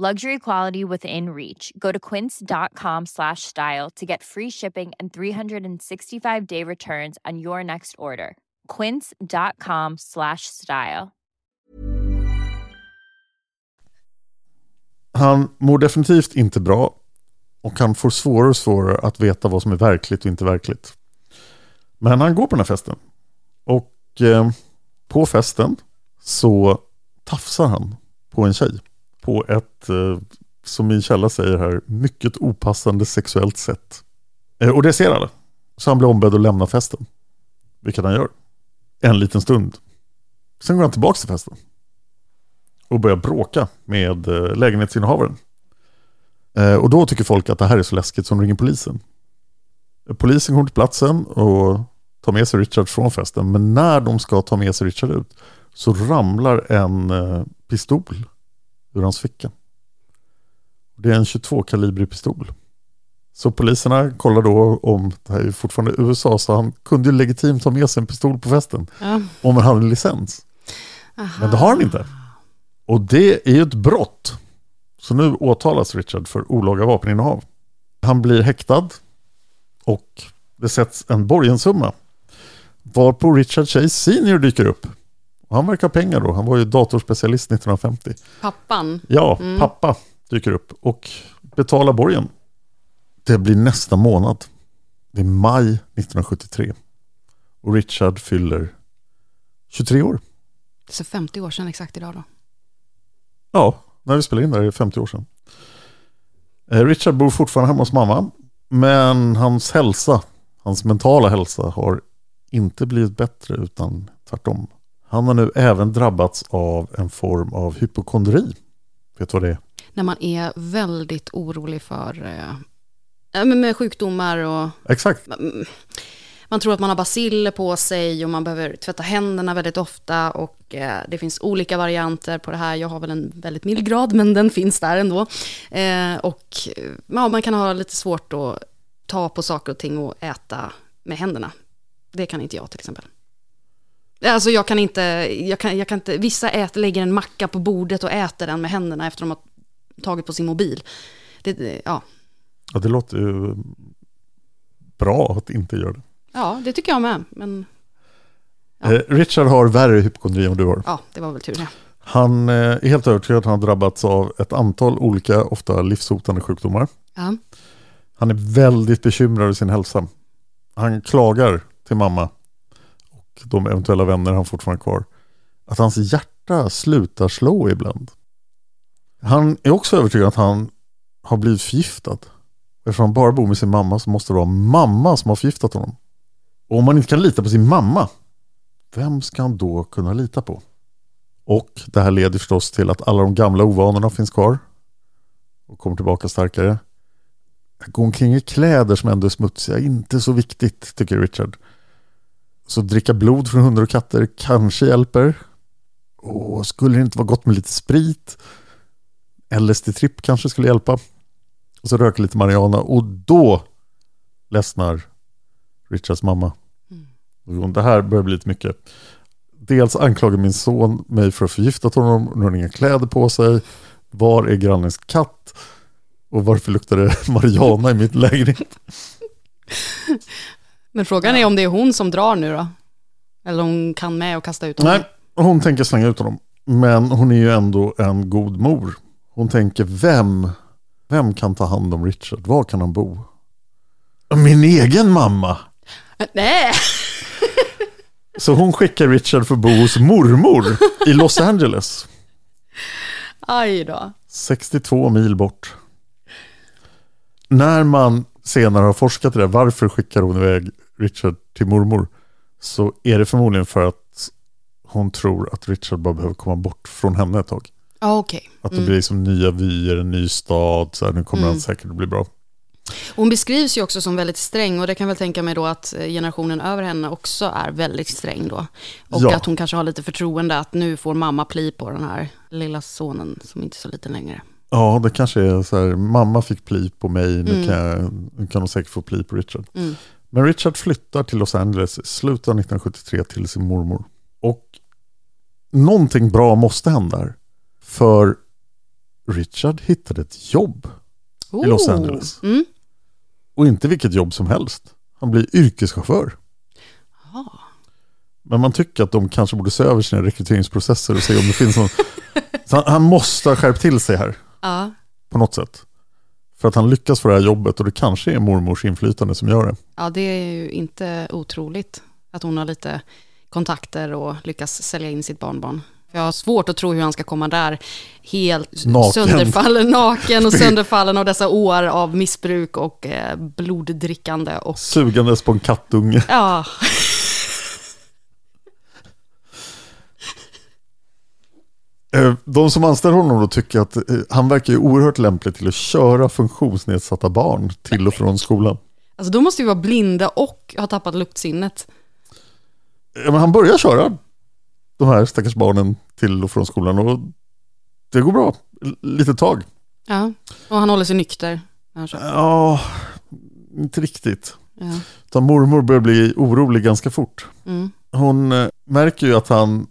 Luxury quality within reach. Go to quince.com slash style to get free shipping and 365 day returns on your next order. Quince.com slash style. Han mår definitivt inte bra och han får svårare och svårare att veta vad som är verkligt och inte verkligt. Men han går på den här festen. Och eh, på festen så tafsar han på en tjej. På ett, eh, som min källa säger här, mycket opassande sexuellt sätt. Eh, och det ser alla. Så han blir ombedd att lämna festen. Vilket han gör. En liten stund. Sen går han tillbaka till festen. Och börjar bråka med eh, lägenhetsinnehavaren. Och då tycker folk att det här är så läskigt som ringer polisen. Polisen kommer till platsen och tar med sig Richard från festen. Men när de ska ta med sig Richard ut så ramlar en pistol ur hans ficka. Det är en 22-kalibrig pistol. Så poliserna kollar då om, det här är fortfarande USA, så han kunde ju legitimt ta med sig en pistol på festen. Ja. Om han hade en licens. Aha. Men det har han inte. Och det är ju ett brott. Så nu åtalas Richard för olaga vapeninnehav. Han blir häktad och det sätts en borgensumma. Varpå Richard Chase Senior dyker upp. Han verkar ha pengar då. Han var ju datorspecialist 1950. Pappan. Ja, Mm. pappa dyker upp och betalar borgen. Det blir nästa månad. Det är maj 1973. Och Richard fyller 23 år. Så 50 år sedan exakt idag då. Ja, när vi spelade in där är det 50 år sedan. Eh, Richard bor fortfarande hemma hos mamma. Men hans hälsa, hans mentala hälsa har inte blivit bättre utan tvärtom. Han har nu även drabbats av en form av hypokondri. Vet du vad det är? När man är väldigt orolig för eh, med sjukdomar och Exakt. man, man tror att man har basiller på sig och man behöver tvätta händerna väldigt ofta och eh, det finns olika varianter på det här. Jag har väl en väldigt mild grad men den finns där ändå. Eh, och eh, ja, man kan ha lite svårt att ta på saker och ting och äta med händerna. Det kan inte jag till exempel. Alltså jag kan inte, jag kan, jag kan inte, vissa äter, lägger en macka på bordet och äter den med händerna efter de har tagit på sin mobil. Det, ja. Ja, det låter ju bra att inte göra det. ja, det tycker jag med. Men Eh, Richard har värre hypokondri än du har. ja, det var väl tur det. Han eh, är helt övertygad att han har drabbats av ett antal olika, ofta livshotande sjukdomar. Ja. Han är väldigt bekymrad över sin hälsa. Han klagar till mamma och de eventuella vänner han fortfarande har kvar. Att hans hjärta slutar slå ibland. Han är också övertygad att han har blivit förgiftad. Eftersom han bara bor med sin mamma så måste det vara mamma som har förgiftat honom. Och om man inte kan lita på sin mamma, vem ska han då kunna lita på? Och det här leder förstås till att alla de gamla ovanorna finns kvar och kommer tillbaka starkare. Att gå omkring i kläder som ändå är smutsiga är inte så viktigt, tycker Richard. Så dricka blod från hundar och katter kanske hjälper. Och skulle det inte vara gott med lite sprit? LSD-tripp kanske skulle hjälpa. Och så röka lite marijuana och då ledsnar Richards mamma. Och hon, Det här börjar bli lite mycket. Dels anklagar min son mig för att förgiftat honom. Nu har inga kläder på sig. Var är grannens katt? Och varför luktar det [LAUGHS] marijuana i mitt lägenhet? [LAUGHS] Men frågan är om det är hon som drar nu då? Eller hon kan med och kasta ut honom? Nej, hon tänker slänga ut honom. Men hon är ju ändå en god mor. Hon tänker, vem, vem kan ta hand om Richard? Var kan han bo? Min egen mamma. Nej! [LAUGHS] Så hon skickar Richard för att bo hos mormor i Los Angeles. Aj då. 62 mil bort. När man senare har forskat i det, varför skickar hon iväg Richard till mormor? Så är det förmodligen för att hon tror att Richard bara behöver komma bort från henne ett tag. Ja, okej. Att det Mm. blir som nya vyer, en ny stad, så här, nu kommer Mm. allt säkert att bli bra. Hon beskrivs ju också som väldigt sträng och det kan väl tänka mig då att eh, generationen över henne också är väldigt sträng då. Och Ja. att hon kanske har lite förtroende att nu får mamma pli på den här lilla sonen som inte är så liten längre. Ja, det kanske är så här, mamma fick pli på mig, nu, Mm. kan, jag, nu kan hon säkert få pli på Richard. Mm. Men Richard flyttar till Los Angeles i slutet av 1973 till sin mormor. Och någonting bra måste hända här. För Richard hittade ett jobb i Los Oh. Angeles. Mm. Och inte vilket jobb som helst. Han blir yrkeschaufför. Ja. Men man tycker att de kanske borde se över sina rekryteringsprocesser och se om det finns någon... [LAUGHS] Så han, han måste ha skärpt till sig här Ja. på något sätt. För att han lyckas få det här jobbet och det kanske är mormors inflytande som gör det. ja, det är ju inte otroligt att hon har lite kontakter och lyckas sälja in sitt barnbarn. Jag har svårt att tro hur han ska komma där helt Naken. sönderfallen, naken och [LAUGHS] sönderfallen av dessa år av missbruk och eh, bloddrickande. Och, Sugandes på en kattunge. ja, [LAUGHS] De som anställer honom då tycker att eh, han verkar ju oerhört lämplig till att köra funktionsnedsatta barn till och från skolan. alltså då måste vi vara blinda och ha tappat luktsinnet. Ja, men han börjar köra de här stackars barnen till och från skolan och det går bra. Lite tag. Ja, och han håller sig nykter. Ja, inte riktigt. Ja. Utan mormor börjar bli orolig ganska fort. Mm. Hon eh, märker ju att han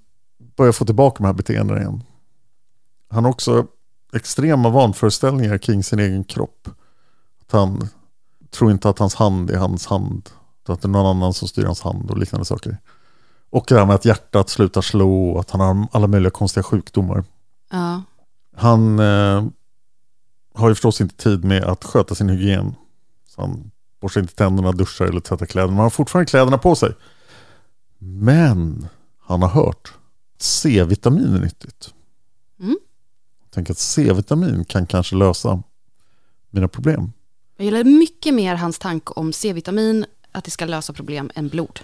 börjar få tillbaka de här beteendena igen. Han har också extrema vanföreställningar kring sin egen kropp. Att han tror inte att hans hand är hans hand. Att det är någon annan som styr hans hand och liknande saker. Och det här med att hjärtat slutar slå och att han har alla möjliga konstiga sjukdomar. Ja. Han eh, har ju förstås inte tid med att sköta sin hygien. Så han borstar inte tänderna, duschar eller tvättar kläderna. Men han har fortfarande kläderna på sig. Men han har hört att C-vitamin är nyttigt. Mm. Tänk att C-vitamin kan kanske lösa mina problem. Jag gillar mycket mer hans tanke om C-vitamin, att det ska lösa problem, än blod.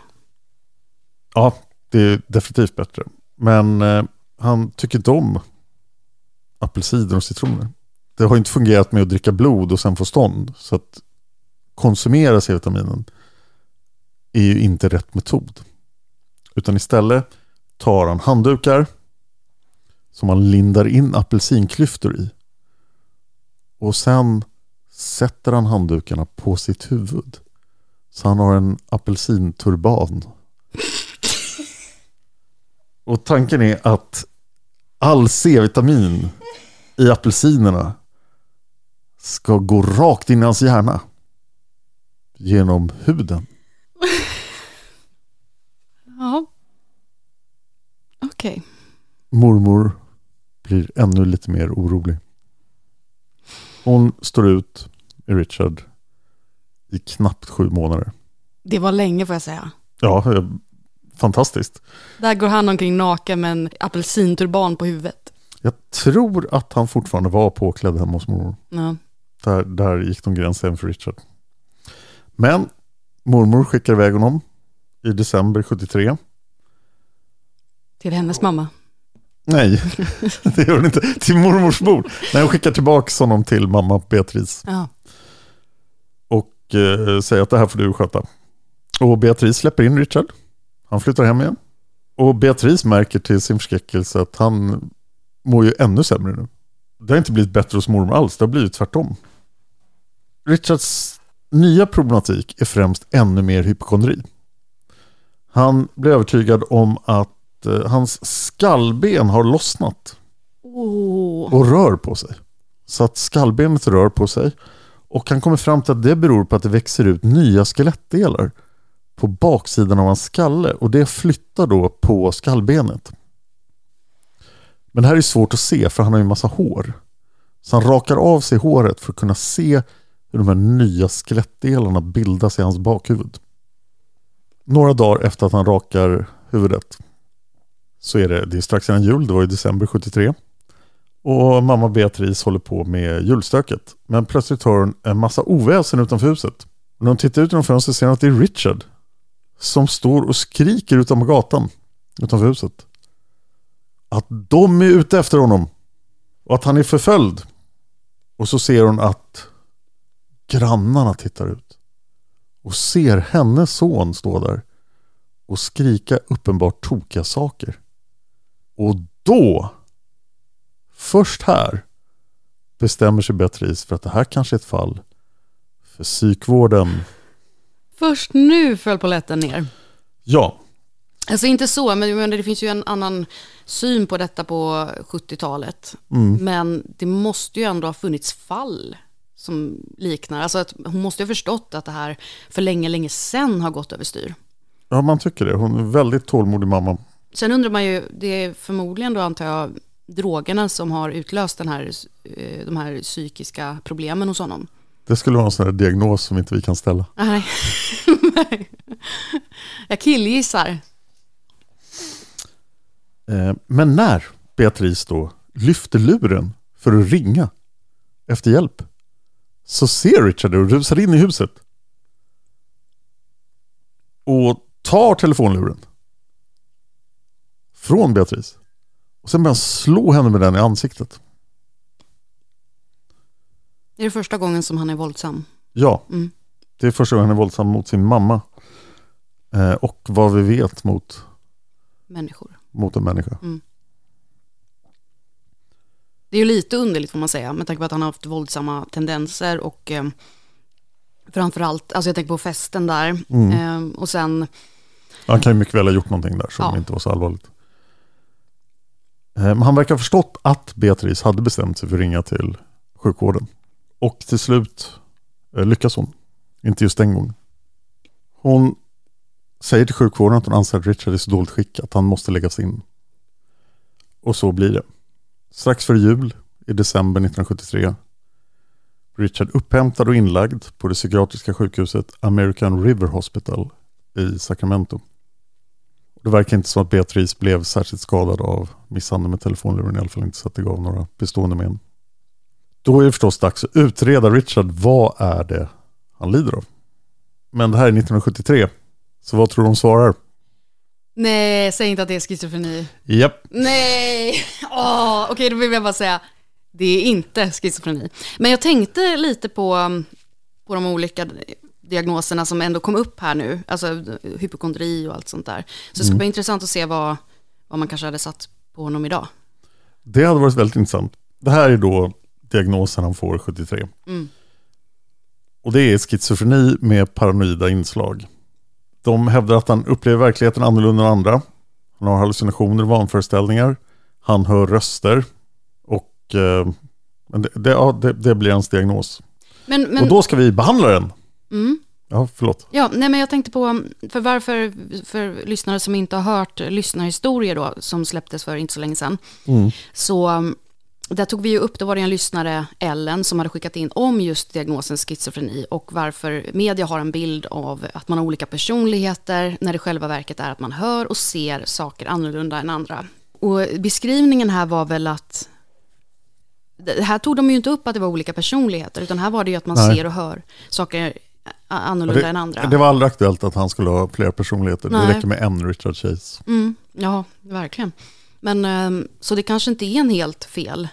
Ja, det är definitivt bättre. Men eh, han tycker inte om apelsider och citroner. Det har inte fungerat med att dricka blod och sen få stånd. Så att konsumera C-vitaminen är ju inte rätt metod. Utan istället tar han handdukar som han lindar in apelsinklyftor i. Och sen sätter han handdukarna på sitt huvud. Så han har en apelsinturban [LAUGHS] och tanken är att all C-vitamin i apelsinerna ska gå rakt in i hans hjärna. Genom huden. Ja. Okej. Mormor blir ännu lite mer orolig. Hon står ut med Richard i knappt sju månader. Det var länge får jag säga. Ja, eh, fantastiskt. Där går han omkring naken med en apelsinturban på huvudet. Jag tror att han fortfarande var påklädd hemma hos mormor. Ja. Där, där gick de gränsen för Richard. Men mormor skickar iväg honom i december 73. Till hennes mamma. Nej, [LAUGHS] det gör hon inte. Till mormors bord. Nej, hon skickar tillbaka honom till mamma Beatrice. Ja. Och eh, säger att det här får du sköta. Och Beatrice släpper in Richard. Han flyttar hem igen. Och Beatrice märker till sin förskräckelse att han mår ju ännu sämre nu. Det har inte blivit bättre hos mormor alls, det har blivit tvärtom. Richards nya problematik är främst ännu mer hypokondri. Han blir övertygad om att eh, hans skallben har lossnat Oh. och rör på sig. Så att skallbenet rör på sig. Och han kommer fram till att det beror på att det växer ut nya skelettdelar på baksidan av hans skalle och det flyttar då på skallbenet. Men det här är svårt att se för han har ju en massa hår. Så han rakar av sig håret för att kunna se hur de här nya skelettdelarna bildas i hans bakhuvud. Några dagar efter att han rakar huvudet så är det, det är strax innan jul, det var i december 73. Och mamma Beatrice håller på med julstöket. Men plötsligt hör hon en massa oväsen utanför huset. När hon tittar ut genom fönstret ser hon att det är Richard. Som står och skriker utanför gatan. Utanför huset. Att de är ute efter honom. Och att han är förföljd. Och så ser hon att grannarna tittar ut. Och ser hennes son stå där. Och skrika uppenbart tokiga saker. Och då Först här bestämmer sig Beatrice för att det här kanske är ett fall för psykvården. Först nu föll polletten ner. Ja, Alltså inte så, men, men det finns ju en annan syn på detta på 70-talet. Mm. Men det måste ju ändå ha funnits fall som liknar. Alltså att hon måste ha förstått att det här för länge, länge sedan har gått överstyr. Ja, man tycker det. Hon är en väldigt tålmodig mamma. Sen undrar man ju, det är förmodligen då antar jag drogerna som har utlöst den här, eh, de här psykiska problemen hos honom. Det skulle vara en sån här diagnos som inte vi kan ställa. Nej. [LAUGHS] jag killgissar. Eh, Men när Beatrice då lyfter luren för att ringa efter hjälp så ser Richard det och rusar in i huset. Och tar telefonluren från Beatrice. Och sen börjar han slå henne med den i ansiktet. Är det första gången som han är våldsam. Ja, Mm. det är första gången han är våldsam mot sin mamma. Eh, och vad vi vet mot, Människor. mot en människa. Mm. Det är ju lite underligt får man säga, med tanke på att han har haft våldsamma tendenser och eh, framförallt, alltså jag tänker på festen där. Mm. Eh, och sen, Han kan ju mycket väl ha gjort någonting där som Ja. inte var så allvarligt. Eh, men han verkar ha förstått att Beatrice hade bestämt sig för att ringa till sjukvården. Och till slut eh, lyckas hon. Inte just den gången. Hon säger till sjukvården att hon anser att Richard är så dåligt skick att han måste läggas in. Och så blir det. Strax före jul i december 1973 Richard upphämtad och inlagd på det psykiatriska sjukhuset American River Hospital i Sacramento. Det verkar inte som att Beatrice blev särskilt skadad av misshandel med telefonluren, i alla fall inte så att det gav några bestående men. Då är det förstås dags att utreda Richard, vad är det han lider av? Men det här är 1973, så vad tror du de svarar? nej, säg inte att det är schizofreni. Japp, Nej, [LAUGHS] Åh, okej då vill jag bara säga, det är inte schizofreni. Men jag tänkte lite på, på de olika diagnoserna som ändå kom upp här nu, alltså hypokondri och allt sånt där. Så det ska Mm. vara intressant att se vad, vad man kanske hade satt på honom idag. det hade varit väldigt intressant. Det här är då diagnosen han får 73. Mm. Och det är schizofreni med paranoida inslag. De hävdar att han upplever verkligheten annorlunda än andra. Han har hallucinationer och vanföreställningar. Han hör röster. Och eh, det, det, ja, det, det blir hans diagnos. Men, men, Och då ska vi behandla den. Mm. Ja, förlåt. Ja, nej men jag tänkte på, för varför, för lyssnare som inte har hört lyssnarhistorier då, som släpptes för inte så länge sedan, Mm. så um, där tog vi ju upp, då var det en lyssnare, Ellen, som hade skickat in om just diagnosen schizofreni och varför media har en bild av att man har olika personligheter, när det själva verket är att man hör och ser saker annorlunda än andra. Och beskrivningen här var väl att här tog de ju inte upp att det var olika personligheter, utan här var det ju att man Nej. ser och hör saker annorlunda det, än andra. det var aldrig aktuellt att han skulle ha fler personligheter. Nej. Det räcker med en Richard Chase. Mm, ja, verkligen. Men ehm, så det kanske inte är en helt fel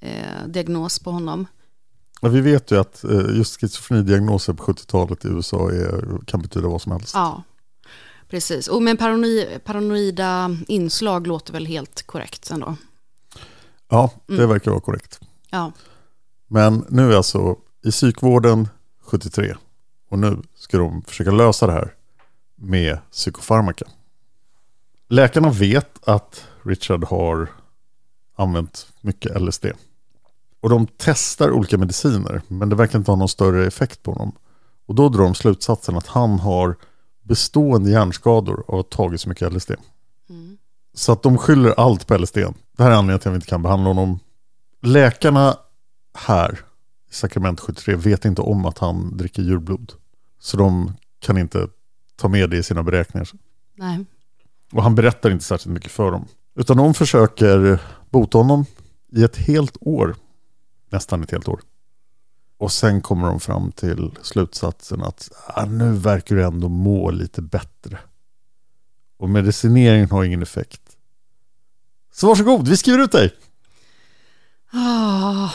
eh, diagnos på honom. Men vi vet ju att eh, just schizofrenidiagnoser på 70-talet i USA är, kan betyda vad som helst. Ja, precis. Och men paranoid, paranoida inslag låter väl helt korrekt ändå. Ja, det Mm. verkar vara korrekt. Ja, Men nu är alltså i psykvården 73 och nu ska de försöka lösa det här med psykofarmaka. Läkarna vet att Richard har använt mycket LSD. Och de testar olika mediciner men det verkar inte ha någon större effekt på honom. Och då drar de slutsatsen att han har bestående hjärnskador av att ha tagit så mycket LSD. mm. Så att de skyller allt på LSD. Det här är anledningen till att vi inte kan behandla honom. Läkarna här i Sacramento 73 vet inte om att han dricker djurblod. Så de kan inte ta med det i sina beräkningar. nej. Och han berättar inte särskilt mycket för dem. Utan de försöker bota honom i ett helt år. Nästan ett helt år. Och sen kommer de fram till slutsatsen att ah, nu verkar du ändå må lite bättre. Och medicineringen har ingen effekt. Så varsågod, vi skriver ut dig. Ah,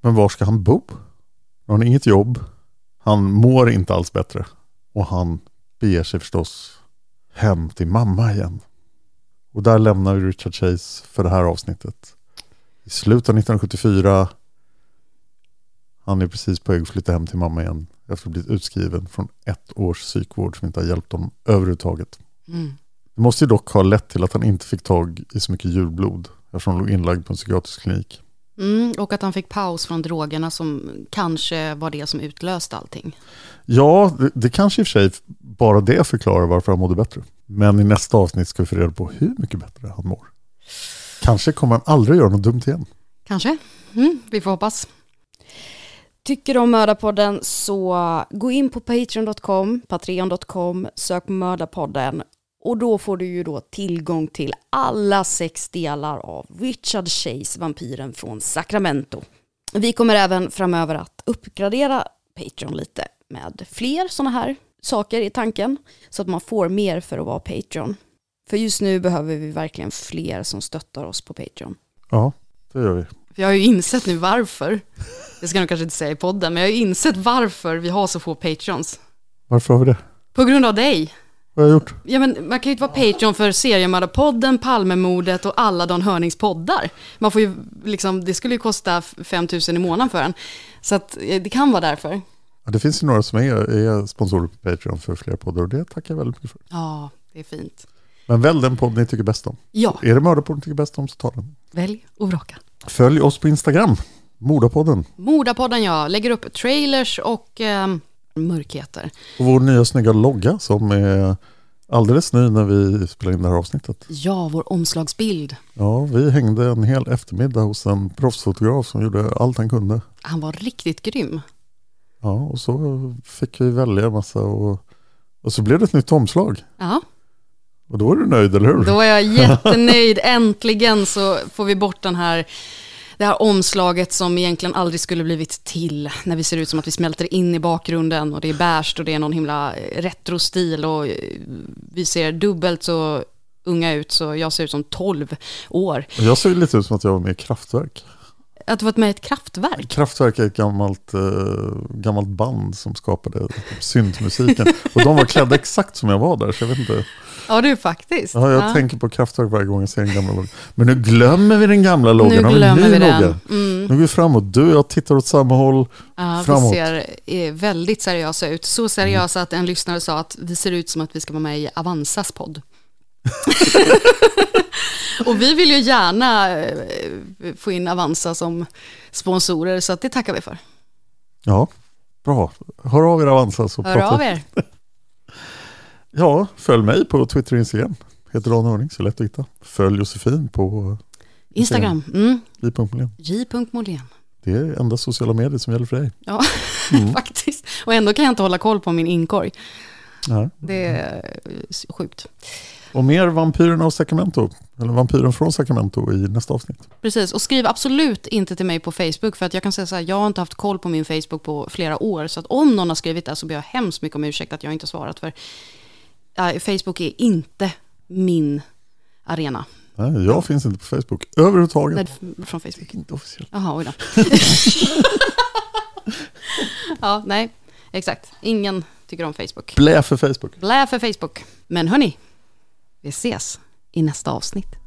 Men var ska han bo? Han har inget jobb. Han mår inte alls bättre. Och han beger sig förstås hem till mamma igen. Och där lämnar vi Richard Chase för det här avsnittet. I slutet av 1974. Han är precis på väg att flytta hem till mamma igen. Efter att ha blivit utskriven från ett års psykvård som inte har hjälpt honom överhuvudtaget. Mm. Det måste ju dock ha lett till att han inte fick tag i så mycket djurblod eftersom han låg inlagd på en psykiatrisk klinik. Mm, och att han fick paus från drogerna som kanske var det som utlöste allting. Ja, det, det kanske i och för sig bara det förklarar varför han mådde bättre. Men i nästa avsnitt ska vi få reda på hur mycket bättre han mår. Kanske kommer han aldrig göra något dumt igen. Kanske. Mm, vi får hoppas. Tycker du om Mördarpodden så gå in på patreon.com, patreon.com, sök på Mördarpodden och då får du ju då tillgång till alla sex delar av Richard Chase, vampyren från Sacramento. Vi kommer även framöver att uppgradera Patreon lite med fler sådana här saker i tanken så att man får mer för att vara Patreon. För just nu behöver vi verkligen fler som stöttar oss på Patreon. Ja, det gör vi. Jag har ju insett nu varför. Det ska jag nog kanske inte säga i podden, men jag har ju insett varför vi har så få Patreons. Varför har vi det? På grund av dig. Vad har jag gjort? Ja, men man kan ju inte vara Patreon för Seriemördarpodden, Palmemordet och alla Dan Hörnings poddar. Man får ju liksom, det skulle ju kosta 5 000 i månaden för en. Så att eh, det kan vara därför. Ja, det finns ju några som är, är sponsorer på Patreon för flera poddar och det tackar jag väldigt mycket för. Ja, det är fint. Men välj den podd ni tycker bäst om. Ja. Är det Mördarpodden ni tycker bäst om så ta den. Välj och vraka. Följ oss på Instagram, Mordapodden. Mordapodden ja, lägger upp trailers och eh, mörkheter. Och vår nya snygga logga som är alldeles ny när vi spelade in det här avsnittet. Ja, vår omslagsbild. Ja, vi hängde en hel eftermiddag hos en proffsfotograf som gjorde allt han kunde. Han var riktigt grym. Ja, och så fick vi välja en massa och, och så blev det ett nytt omslag. Ja, Och då är du nöjd, eller hur? då är jag jättenöjd. Äntligen så får vi bort den här, det här omslaget som egentligen aldrig skulle blivit till. När vi ser ut som att vi smälter in i bakgrunden och det är beige och det är någon himla eh, retrostil och eh, vi ser dubbelt så unga ut så jag ser ut som 12 år. Jag ser lite ut som att jag var med i Kraftwerk. Att du varit med i ett kraftverk. Kraftwerk är ett gammalt, eh, gammalt band som skapade typ, syntmusiken. Och de var klädda exakt som jag var där, så jag vet inte. Ja, du faktiskt. Ja, jag Ja. tänker på Kraftwerk varje gång jag ser en gamla logga. Men nu glömmer vi den gamla loggan. Nu glömmer vi den. Mm. Nu går vi framåt. Du och jag tittar åt samma håll. Ja, Framåt. vi ser eh, väldigt seriösa ut. Så seriösa att en lyssnare sa att vi ser ut som att vi ska vara med i Avanzas podd. [LAUGHS] och vi vill ju gärna eh, få in Avanza som sponsorer, så det tackar vi för. Ja, bra. Hör av er Avanza så Hör pratar av er. [LAUGHS] Ja, följ mig på Twitter och Instagram. Heter Dan Hörning, så lätt att hitta. Följ Josefin på Instagram, mm. j.molén. Det är enda sociala medier som gäller för dig. Ja, [LAUGHS] Mm. faktiskt. Och ändå kan jag inte hålla koll på min inkorg. Ja. Det är eh, sjukt. Och mer Vampyrerna och Sacramento, eller Vampyren från Sacramento i nästa avsnitt. Precis, och skriv absolut inte till mig på Facebook för att jag kan säga så här, jag har inte haft koll på min Facebook på flera år så att om någon har skrivit det så ber jag hemskt mycket om ursäkt att jag inte har svarat för ja, Facebook är inte min arena. Nej, jag finns inte på Facebook överhuvudtaget. Nej, från Facebook. Inte officiellt. Jaha, oj då. [LAUGHS] ja, nej, exakt. Ingen tycker om Facebook. Blä för Facebook. Blä för Facebook. Men hörni, vi ses i nästa avsnitt.